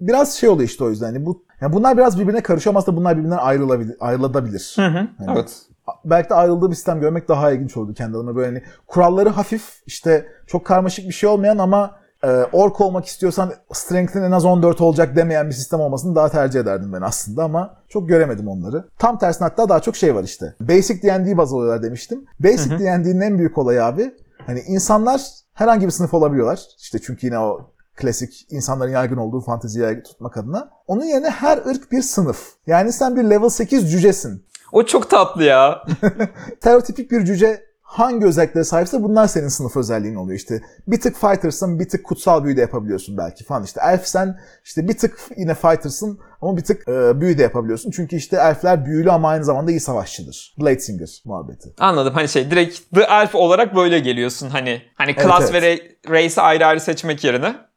Biraz şey oluyor işte o yüzden. Hani bu yani bunlar biraz birbirine karışıyor ama aslında bunlar birbirinden ayrılabilir, ayrılabilir. Hı hı. Yani Evet. belki de ayrıldığı bir sistem görmek daha ilginç oldu kendi adıma. Böyle hani kuralları hafif, işte çok karmaşık bir şey olmayan ama e, ork olmak istiyorsan strength'in en az 14 olacak demeyen bir sistem olmasını daha tercih ederdim ben aslında ama çok göremedim onları. Tam tersine hatta daha çok şey var işte. Basic D&D baz alıyorlar demiştim. Basic D&D'nin en büyük olayı abi hani insanlar herhangi bir sınıf olabiliyorlar. İşte çünkü yine o klasik insanların yaygın olduğu fanteziyi tutmak adına. Onun yerine her ırk bir sınıf. Yani sen bir level 8 cücesin. O çok tatlı ya. Stereotipik bir cüce hangi özelliklere sahipse bunlar senin sınıf özelliğin oluyor. İşte bir tık fighter'sın, bir tık kutsal büyü de yapabiliyorsun belki falan. İşte elf sen işte bir tık yine fighter'sın ama bir tık e, büyü de yapabiliyorsun. Çünkü işte elfler büyülü ama aynı zamanda iyi savaşçıdır. Bladesinger muhabbeti. Anladım. Hani şey direkt The Elf olarak böyle geliyorsun. Hani hani class evet. ve re- race'i ayrı ayrı seçmek yerine.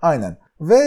Aynen. Ve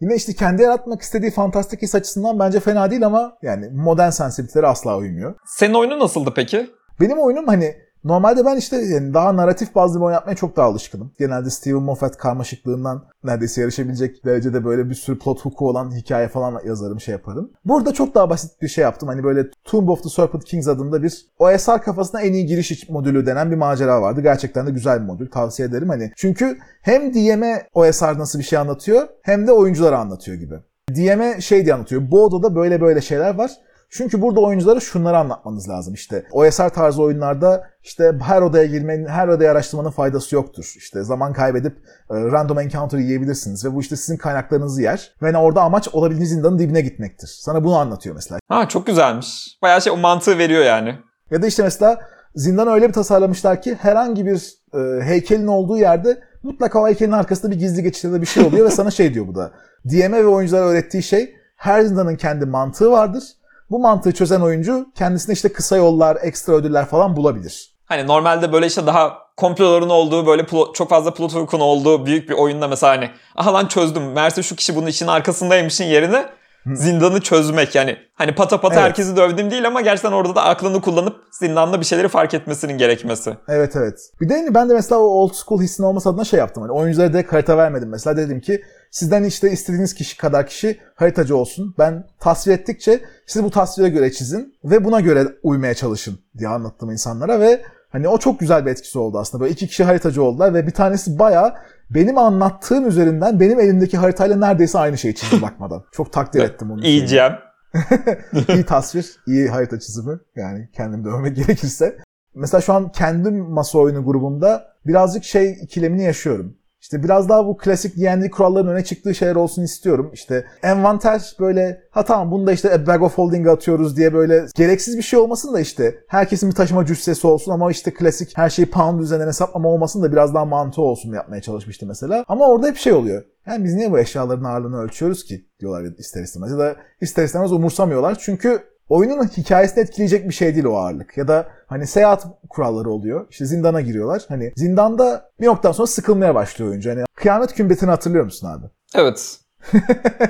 yine işte kendi yaratmak istediği fantastik his açısından bence fena değil ama yani modern sensibilitelere asla uymuyor. Senin oyunu nasıldı peki? Benim oyunum hani normalde ben işte yani daha narratif bazlı bir oyun yapmaya çok daha alışkınım. Genelde Steven Moffat karmaşıklığından neredeyse yarışabilecek derecede böyle bir sürü plot hook'u olan hikaye falan yazarım şey yaparım. Burada çok daha basit bir şey yaptım. Hani böyle Tomb of the Serpent Kings adında bir OSR kafasına en iyi giriş modülü denen bir macera vardı. Gerçekten de güzel bir modül. Tavsiye ederim. Hani çünkü hem DM'e OSR nasıl bir şey anlatıyor hem de oyunculara anlatıyor gibi. DM'e şey diye anlatıyor. Bu odada böyle böyle şeyler var. Çünkü burada oyunculara şunları anlatmanız lazım. İşte OSR tarzı oyunlarda işte her odaya girmenin, her odaya araştırmanın faydası yoktur. İşte zaman kaybedip e, random encounter yiyebilirsiniz ve bu işte sizin kaynaklarınızı yer. Ve orada amaç olabildiğiniz zindanın dibine gitmektir. Sana bunu anlatıyor mesela. Ha çok güzelmiş. Bayağı şey o mantığı veriyor yani. Ya da işte mesela zindanı öyle bir tasarlamışlar ki herhangi bir e, heykelin olduğu yerde mutlaka o heykelin arkasında bir gizli geçit ya da bir şey oluyor ve sana şey diyor bu da. DM'e ve oyunculara öğrettiği şey her zindanın kendi mantığı vardır. Bu mantığı çözen oyuncu kendisine işte kısa yollar, ekstra ödüller falan bulabilir. Hani normalde böyle işte daha komploların olduğu böyle plot, çok fazla plot hook'un olduğu büyük bir oyunda mesela hani aha lan çözdüm. Meğerse şu kişi bunun için arkasındaymışın yerine zindanı çözmek yani hani pata pata Evet. herkesi dövdüm değil ama gerçekten orada da aklını kullanıp zindanda bir şeyleri fark etmesinin gerekmesi. Evet evet. Bir de hani ben de mesela o old school hissin olması adına şey yaptım. Hani oyunculara direkt harita vermedim. Mesela dedim ki sizden işte istediğiniz kişi kadar kişi haritacı olsun. Ben tasvir ettikçe siz bu tasvire göre çizin ve buna göre uymaya çalışın diye anlattım insanlara ve hani o çok güzel bir etkisi oldu aslında. Böyle iki kişi haritacı oldular ve bir tanesi bayağı benim anlattığım üzerinden benim elimdeki haritayla neredeyse aynı şeyi çizdi bakmadan. Çok takdir ettim onu. İyicem. iyi tasvir, iyi harita çizimi. Yani kendim de övmek gerekirse. Mesela şu an kendim masa oyunu grubumda birazcık şey ikilemini yaşıyorum. İşte biraz daha bu klasik D&D kuralların öne çıktığı şeyler olsun istiyorum. İşte envanter böyle ha tamam bunu da işte a bag of holding atıyoruz diye böyle gereksiz bir şey olmasın da işte herkesin bir taşıma cüssesi olsun ama işte klasik her şeyi pound üzerinden hesaplama olmasın da biraz daha mantığı olsun yapmaya çalışmıştı mesela. Ama orada hep şey oluyor. Yani biz niye bu eşyaların ağırlığını ölçüyoruz ki diyorlar ister istemez. Ya da ister istemez umursamıyorlar. Çünkü oyunun hikayesini etkileyecek bir şey değil o ağırlık. Ya da hani seyahat kuralları oluyor. İşte zindana giriyorlar. Hani zindanda bir noktadan sonra sıkılmaya başlıyor oyuncu. Hani kıyamet kümbetini hatırlıyor musun abi? Evet.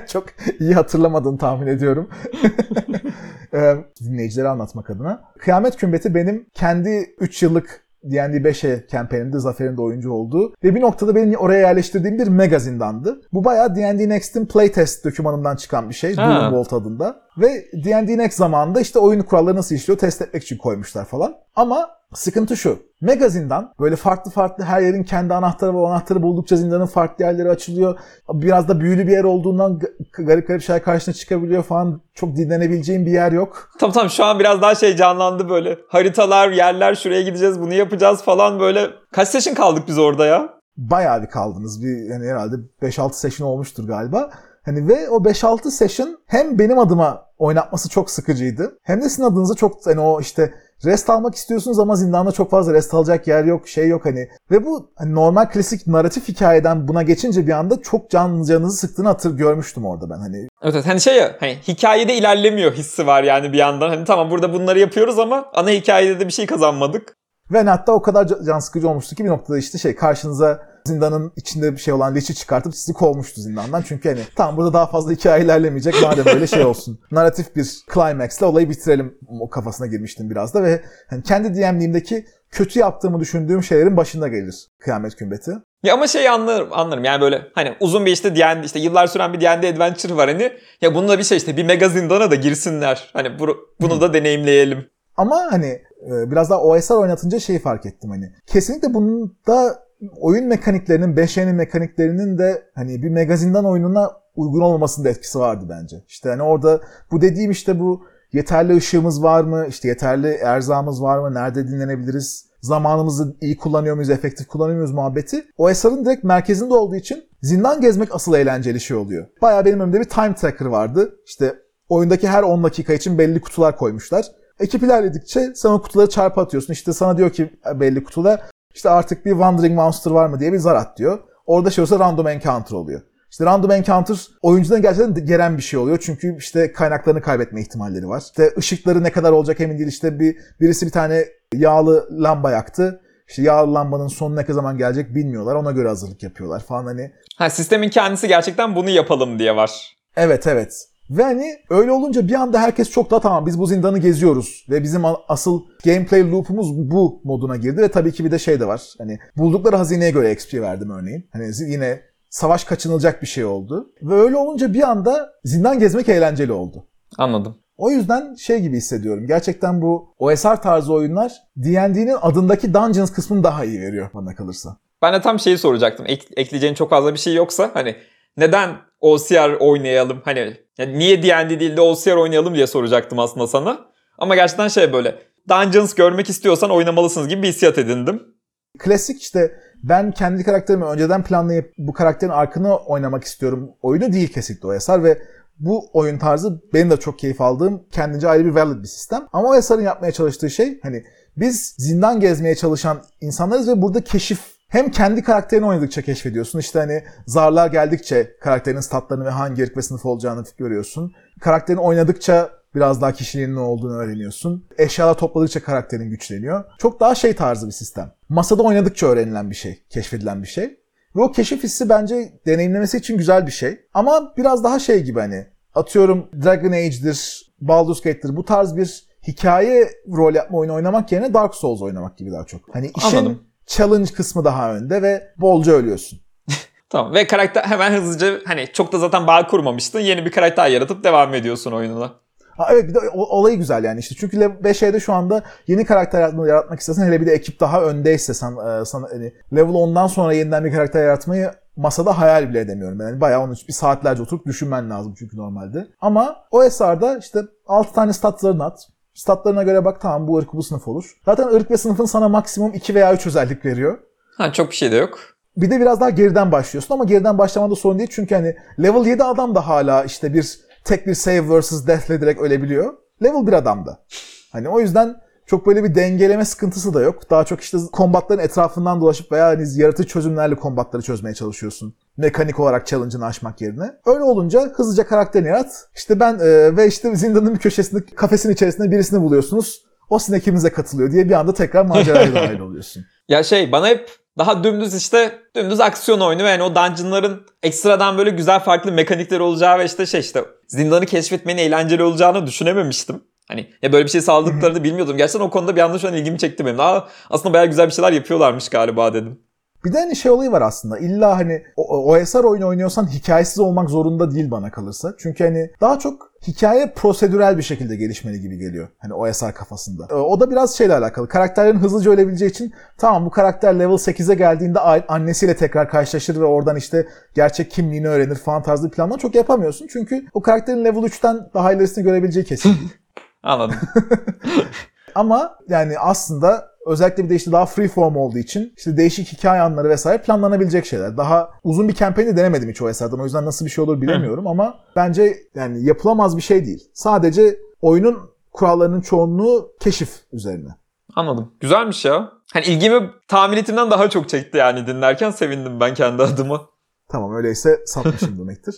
Çok iyi hatırlamadığını tahmin ediyorum. Ee, dinleyicilere anlatmak adına. Kıyamet Kümbeti benim kendi 3 yıllık D&D 5'e kampanyamda Zafer'in de oyuncu olduğu ve bir noktada benim oraya yerleştirdiğim bir mega zindandı. Bu bayağı D&D Next'in playtest dokümanından çıkan bir şey. Doom Vault adında. Ve D&D Next zamanında işte oyun kuralları nasıl işliyor test etmek için koymuşlar falan. Ama sıkıntı şu. Mega zindan böyle farklı farklı her yerin kendi anahtarı ve o anahtarı buldukça zindanın farklı yerleri açılıyor. Biraz da büyülü bir yer olduğundan garip garip şeyler karşına çıkabiliyor falan. Çok dinlenebileceğin bir yer yok. Tamam tamam şu an biraz daha şey canlandı böyle. Haritalar, yerler, şuraya gideceğiz, bunu yapacağız falan böyle. Kaç session kaldık biz orada ya? bayağı bir kaldınız. Bir yani herhalde 5-6 session olmuştur galiba. Hani ve o 5-6 session hem benim adıma oynatması çok sıkıcıydı. Hem de sizin adınıza çok hani o işte rest almak istiyorsunuz ama zindanda çok fazla rest alacak yer yok, şey yok hani. Ve bu hani normal klasik narratif hikayeden buna geçince bir anda çok can canınızı sıktığını hatır görmüştüm orada ben hani. Evet evet hani şey ya hani hikayede ilerlemiyor hissi var yani bir yandan. Hani tamam burada bunları yapıyoruz ama ana hikayede de bir şey kazanmadık. Ve hatta o kadar can sıkıcı olmuştu ki bir noktada işte şey karşınıza zindanın içinde bir şey olan leşi çıkartıp sizi kovmuştu zindandan. Çünkü hani tam burada daha fazla hikaye ilerlemeyecek madem böyle şey olsun. Narratif bir climax'le olayı bitirelim o kafasına girmiştim biraz da ve hani kendi DM'liğimdeki kötü yaptığımı düşündüğüm şeylerin başında gelir kıyamet kümbeti. Ya ama şeyi anlarım, anlarım yani böyle hani uzun bir işte D&D işte yıllar süren bir D&D adventure var hani ya bununla bir şey işte bir mega zindana da girsinler. Hani bu, bunu da deneyimleyelim. Ama hani e, biraz daha OSR oynatınca şeyi fark ettim hani. Kesinlikle bunun da oyun mekaniklerinin, 5N'in mekaniklerinin de hani bir megazindan oyununa uygun olmamasının da etkisi vardı bence. İşte hani orada bu dediğim işte bu yeterli ışığımız var mı, işte yeterli erzağımız var mı, nerede dinlenebiliriz, zamanımızı iyi kullanıyor muyuz, efektif kullanıyor muyuz muhabbeti. O eserin direkt merkezinde olduğu için zindan gezmek asıl eğlenceli şey oluyor. Baya benim önümde bir time tracker vardı. İşte oyundaki her 10 dakika için belli kutular koymuşlar. Ekip ilerledikçe sen o kutuları çarpı atıyorsun. İşte sana diyor ki belli kutuda işte artık bir Wandering Monster var mı diye bir zar at diyor. Orada şey olsa random encounter oluyor. İşte random encounter oyuncudan gerçekten gelen bir şey oluyor. Çünkü işte kaynaklarını kaybetme ihtimalleri var. İşte ışıkları ne kadar olacak emin değil. İşte bir birisi bir tane yağlı lamba yaktı. İşte yağlı lambanın sonu ne zaman gelecek bilmiyorlar. Ona göre hazırlık yapıyorlar falan hani. Ha sistemin kendisi gerçekten bunu yapalım diye var. Evet evet. Ve hani öyle olunca bir anda herkes çok da tamam biz bu zindanı geziyoruz ve bizim asıl gameplay loop'umuz bu moduna girdi ve tabii ki bir de şey de var. Hani buldukları hazineye göre XP verdim örneğin. Hani yine savaş kaçınılacak bir şey oldu. Ve öyle olunca bir anda zindan gezmek eğlenceli oldu. Anladım. O yüzden şey gibi hissediyorum. Gerçekten bu OSR tarzı oyunlar D&D'nin adındaki Dungeons kısmını daha iyi veriyor bana kalırsa. Ben de tam şeyi soracaktım. Ek, ekleyeceğin çok fazla bir şey yoksa hani neden OCR oynayalım? Hani yani niye D&D değil de OCR oynayalım diye soracaktım aslında sana. Ama gerçekten şey böyle Dungeons görmek istiyorsan oynamalısınız gibi bir hissiyat edindim. Klasik işte ben kendi karakterimi önceden planlayıp bu karakterin arkını oynamak istiyorum oyunu değil kesinlikle OSR ve bu oyun tarzı benim de çok keyif aldığım kendince ayrı bir valid bir sistem. Ama OSR'ın yapmaya çalıştığı şey hani biz zindan gezmeye çalışan insanlarız ve burada keşif hem kendi karakterini oynadıkça keşfediyorsun. İşte hani zarlar geldikçe karakterin statlarını ve hangi ırk ve sınıf olacağını görüyorsun. Karakterini oynadıkça biraz daha kişiliğinin ne olduğunu öğreniyorsun. Eşyalar topladıkça karakterin güçleniyor. Çok daha şey tarzı bir sistem. Masada oynadıkça öğrenilen bir şey, keşfedilen bir şey. Ve o keşif hissi bence deneyimlemesi için güzel bir şey. Ama biraz daha şey gibi hani atıyorum Dragon Age'dir, Baldur's Gate'dir bu tarz bir hikaye rol yapma oyunu oynamak yerine Dark Souls oynamak gibi daha çok. Hani işin Anladım. Challenge kısmı daha önde ve bolca ölüyorsun. tamam ve karakter hemen hızlıca hani çok da zaten bağ kurmamıştın. Yeni bir karakter yaratıp devam ediyorsun oyununa. Ha, evet bir de olayı güzel yani işte çünkü 5E'de şu anda yeni karakter yaratmak, yaratmak istersen hele bir de ekip daha öndeyse sen, sana hani level 10'dan sonra yeniden bir karakter yaratmayı masada hayal bile edemiyorum. Yani bayağı onun için bir saatlerce oturup düşünmen lazım çünkü normalde. Ama o esarda işte 6 tane statlarını at. Statlarına göre bak tamam bu ırk bu sınıf olur. Zaten ırk ve sınıfın sana maksimum 2 veya 3 özellik veriyor. Ha çok bir şey de yok. Bir de biraz daha geriden başlıyorsun ama geriden başlamada sorun değil çünkü hani level 7 adam da hala işte bir tek bir save versus death'le direkt ölebiliyor. Level 1 adamda. Hani o yüzden çok böyle bir dengeleme sıkıntısı da yok. Daha çok işte kombatların etrafından dolaşıp veya hani yaratıcı çözümlerle kombatları çözmeye çalışıyorsun. Mekanik olarak challenge'ını aşmak yerine. Öyle olunca hızlıca karakterini yarat. İşte ben e, ve işte zindanın bir köşesinde, kafesin içerisinde birisini buluyorsunuz. O sizin ekibinize katılıyor diye bir anda tekrar maceraya dahil oluyorsun. Ya şey bana hep daha dümdüz işte dümdüz aksiyon oyunu ve yani o dungeonların ekstradan böyle güzel farklı mekanikleri olacağı ve işte şey işte zindanı keşfetmenin eğlenceli olacağını düşünememiştim. Hani ya böyle bir şey sağladıklarını bilmiyordum. Gerçekten o konuda bir anda şu an ilgimi çekti benim. Aa, aslında bayağı güzel bir şeyler yapıyorlarmış galiba dedim. Bir de hani şey olayı var aslında. İlla hani OSR oyunu oynuyorsan hikayesiz olmak zorunda değil bana kalırsa. Çünkü hani daha çok hikaye prosedürel bir şekilde gelişmeli gibi geliyor. Hani OSR kafasında. Ee, o da biraz şeyle alakalı. Karakterlerin hızlıca ölebileceği için tamam bu karakter level 8'e geldiğinde annesiyle tekrar karşılaşır ve oradan işte gerçek kimliğini öğrenir falan tarzı planlar çok yapamıyorsun. Çünkü o karakterin level 3'ten daha ilerisini görebileceği kesin değil. Anladım. Ama yani aslında özellikle bir de işte daha free form olduğu için işte değişik hikaye anları vesaire planlanabilecek şeyler. Daha uzun bir kampanya denemedim hiç o eserden. O yüzden nasıl bir şey olur bilemiyorum ama bence yani yapılamaz bir şey değil. Sadece oyunun kurallarının çoğunluğu keşif üzerine. Anladım. Güzelmiş ya. Hani ilgimi tahmin ettiğimden daha çok çekti yani dinlerken sevindim ben kendi adıma. Tamam öyleyse satmışım demektir.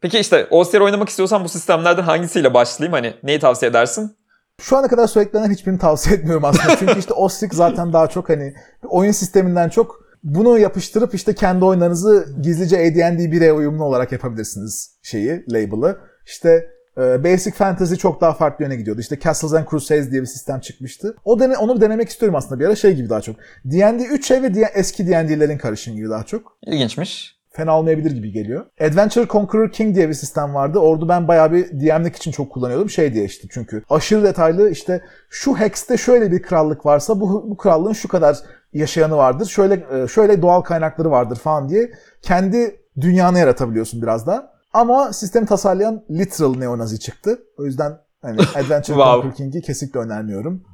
Peki işte OSR oynamak istiyorsan bu sistemlerden hangisiyle başlayayım? Hani neyi tavsiye edersin? Şu ana kadar söylediklerinden hiçbirini tavsiye etmiyorum aslında. Çünkü işte Ostrix zaten daha çok hani oyun sisteminden çok bunu yapıştırıp işte kendi oyunlarınızı gizlice AD&D 1'e uyumlu olarak yapabilirsiniz şeyi, label'ı. İşte e, Basic Fantasy çok daha farklı yöne gidiyordu. İşte Castles and Crusades diye bir sistem çıkmıştı. O dene, onu denemek istiyorum aslında bir ara şey gibi daha çok. D&D 3 ve D- eski D&D'lerin karışımı gibi daha çok. İlginçmiş. Fena olmayabilir gibi geliyor. Adventure Conqueror King diye bir sistem vardı. Orada ben bayağı bir DM'lik için çok kullanıyordum. Şey diye işte çünkü aşırı detaylı işte şu hex'te şöyle bir krallık varsa bu, bu krallığın şu kadar yaşayanı vardır. Şöyle şöyle doğal kaynakları vardır falan diye kendi dünyanı yaratabiliyorsun biraz da. Ama sistemi tasarlayan literal neonazi çıktı. O yüzden hani Adventure Wow. Conqueror King'i kesinlikle önermiyorum.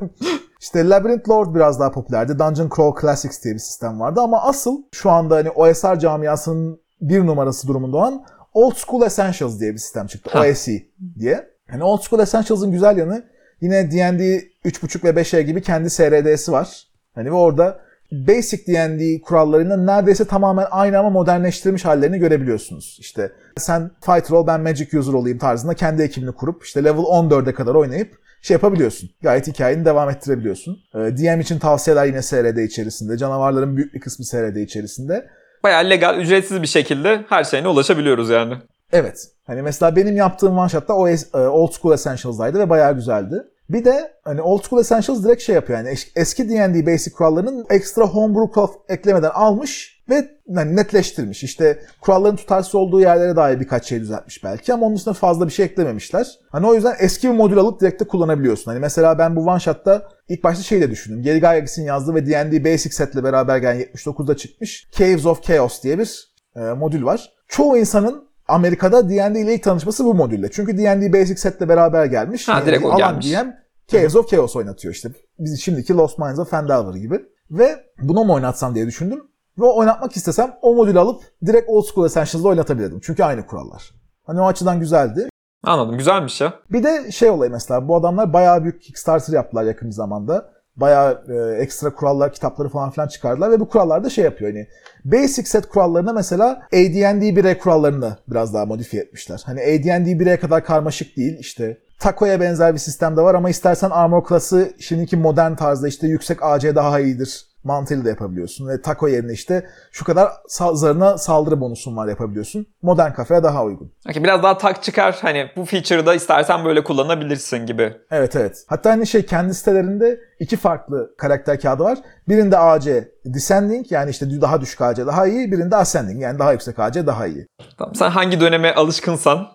işte Labyrinth Lord biraz daha popülerdi. Dungeon Crawl Classics diye bir sistem vardı ama asıl şu anda hani OSR camiasının bir numarası durumunda olan Old School Essentials diye bir sistem çıktı. Ha. OSE diye. Hani Old School Essentials'ın güzel yanı yine D&D 3.5 ve 5'e gibi kendi SRD'si var. Hani ve orada basic D&D kurallarının neredeyse tamamen aynı ama modernleştirilmiş hallerini görebiliyorsunuz. İşte sen fighter ol ben magic user olayım tarzında kendi ekibini kurup işte level 14'e kadar oynayıp şey yapabiliyorsun. Gayet hikayeni devam ettirebiliyorsun. Ee, DM için tavsiyeler yine SRD içerisinde. Canavarların büyük bir kısmı SRD içerisinde. Bayağı legal, ücretsiz bir şekilde her şeyine ulaşabiliyoruz yani. Evet. Hani mesela benim yaptığım one shot'ta o e, Old School Essentials'daydı ve bayağı güzeldi. Bir de hani Old School Essentials direkt şey yapıyor yani es- eski D&D basic kurallarının ekstra homebrew eklemeden almış ve hani netleştirmiş. İşte kuralların tutarsız olduğu yerlere dair birkaç şey düzeltmiş belki ama onun dışında fazla bir şey eklememişler. Hani o yüzden eski bir modül alıp direkt de kullanabiliyorsun. Hani mesela ben bu one shot'ta ilk başta şey de düşündüm. Geri Gygax'in yazdığı ve D&D Basic setle beraber gelen 79'da çıkmış Caves of Chaos diye bir e, modül var. Çoğu insanın Amerika'da D&D ile ilk tanışması bu modülle. Çünkü D&D Basic setle beraber gelmiş. Ha, direkt o alan gelmiş. DM Caves of Chaos oynatıyor işte. Biz şimdiki Lost Minds of Phandelver gibi. Ve bunu mu oynatsam diye düşündüm. Ve oynatmak istesem o modülü alıp direkt Old School Essentials'da oynatabilirdim. Çünkü aynı kurallar. Hani o açıdan güzeldi. Anladım. Güzelmiş ya. Bir de şey olayı mesela bu adamlar bayağı büyük Kickstarter yaptılar yakın bir zamanda. Bayağı e, ekstra kurallar, kitapları falan filan çıkardılar ve bu kurallar da şey yapıyor hani basic set kurallarına mesela AD&D 1'e kurallarını biraz daha modifiye etmişler. Hani AD&D 1'e kadar karmaşık değil işte Taco'ya benzer bir sistem de var ama istersen Armor klası şimdiki modern tarzda işte yüksek AC daha iyidir mantığıyla da yapabiliyorsun. Ve Taco yerine işte şu kadar zarına saldırı bonusun var yapabiliyorsun. Modern kafaya daha uygun. Okey, biraz daha tak çıkar. Hani bu feature'ı da istersen böyle kullanabilirsin gibi. Evet evet. Hatta hani şey kendi sitelerinde iki farklı karakter kağıdı var. Birinde AC descending yani işte daha düşük AC daha iyi. Birinde ascending yani daha yüksek AC daha iyi. Tamam. Sen hangi döneme alışkınsan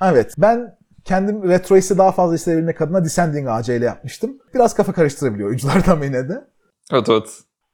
Evet ben kendim retroisi daha fazla isteyebilmek adına descending AC ile yapmıştım. Biraz kafa karıştırabiliyor oyunculardan yine de. Evet evet.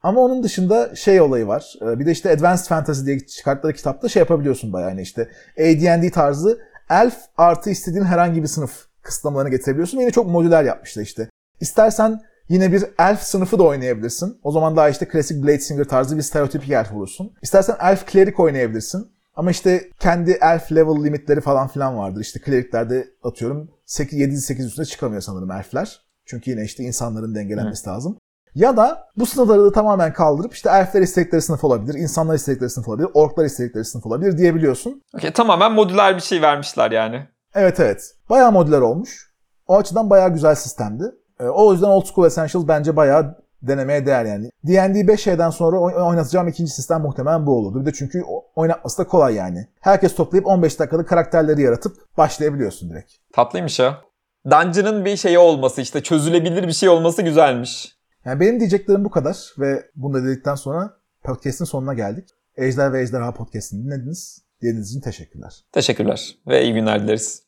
Ama onun dışında şey olayı var. Ee, Bir de işte Advanced Fantasy diye çıkarttıkları kitapta şey yapabiliyorsun bayağı yani işte AD&D tarzı elf artı istediğin herhangi bir sınıf kısıtlamalarını getirebiliyorsun. Yine çok modüler yapmışlar işte. İstersen yine bir elf sınıfı da oynayabilirsin. O zaman daha işte klasik Bladesinger tarzı bir stereotipik elf olursun. İstersen elf cleric oynayabilirsin. Ama işte kendi elf level limitleri falan filan vardır. İşte cleric'lerde atıyorum 7-8 üstüne çıkamıyor sanırım elfler. Çünkü yine işte insanların dengelenmesi lazım. Ya da bu sınıfları da tamamen kaldırıp işte elfler istedikleri sınıf olabilir, insanlar istedikleri sınıf olabilir, orklar istedikleri sınıf olabilir diyebiliyorsun. Okey, tamamen modüler bir şey vermişler yani. Evet evet. Bayağı modüler olmuş. O açıdan bayağı güzel sistemdi. Ee, o yüzden Old School Essentials bence bayağı denemeye değer yani. D&D 5'den sonra oy- oynatacağım ikinci sistem muhtemelen bu olurdu. Bir de çünkü oynatması da kolay yani. Herkes toplayıp 15 dakikada karakterleri yaratıp başlayabiliyorsun direkt. Tatlıymış ya. Dungeon'ın bir şeyi olması işte çözülebilir bir şey olması güzelmiş. Yani benim diyeceklerim bu kadar ve bunu da dedikten sonra podcast'in sonuna geldik. Ejder ve Ejderha podcast'ini dinlediniz. Dinlediğiniz için teşekkürler. Teşekkürler ve iyi günler dileriz.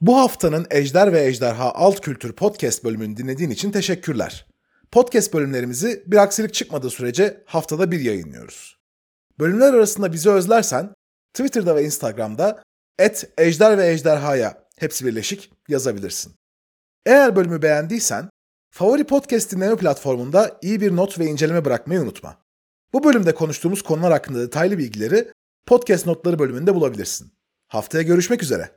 Bu haftanın Ejder ve Ejderha Alt Kültür Podcast bölümünü dinlediğin için teşekkürler. Podcast bölümlerimizi bir aksilik çıkmadığı sürece haftada bir yayınlıyoruz. Bölümler arasında bizi özlersen Twitter'da ve Instagram'da et Ejder ve Ejderha'ya hepsi birleşik yazabilirsin. Eğer bölümü beğendiysen favori podcast dinleme platformunda iyi bir not ve inceleme bırakmayı unutma. Bu bölümde konuştuğumuz konular hakkında detaylı bilgileri podcast notları bölümünde bulabilirsin. Haftaya görüşmek üzere.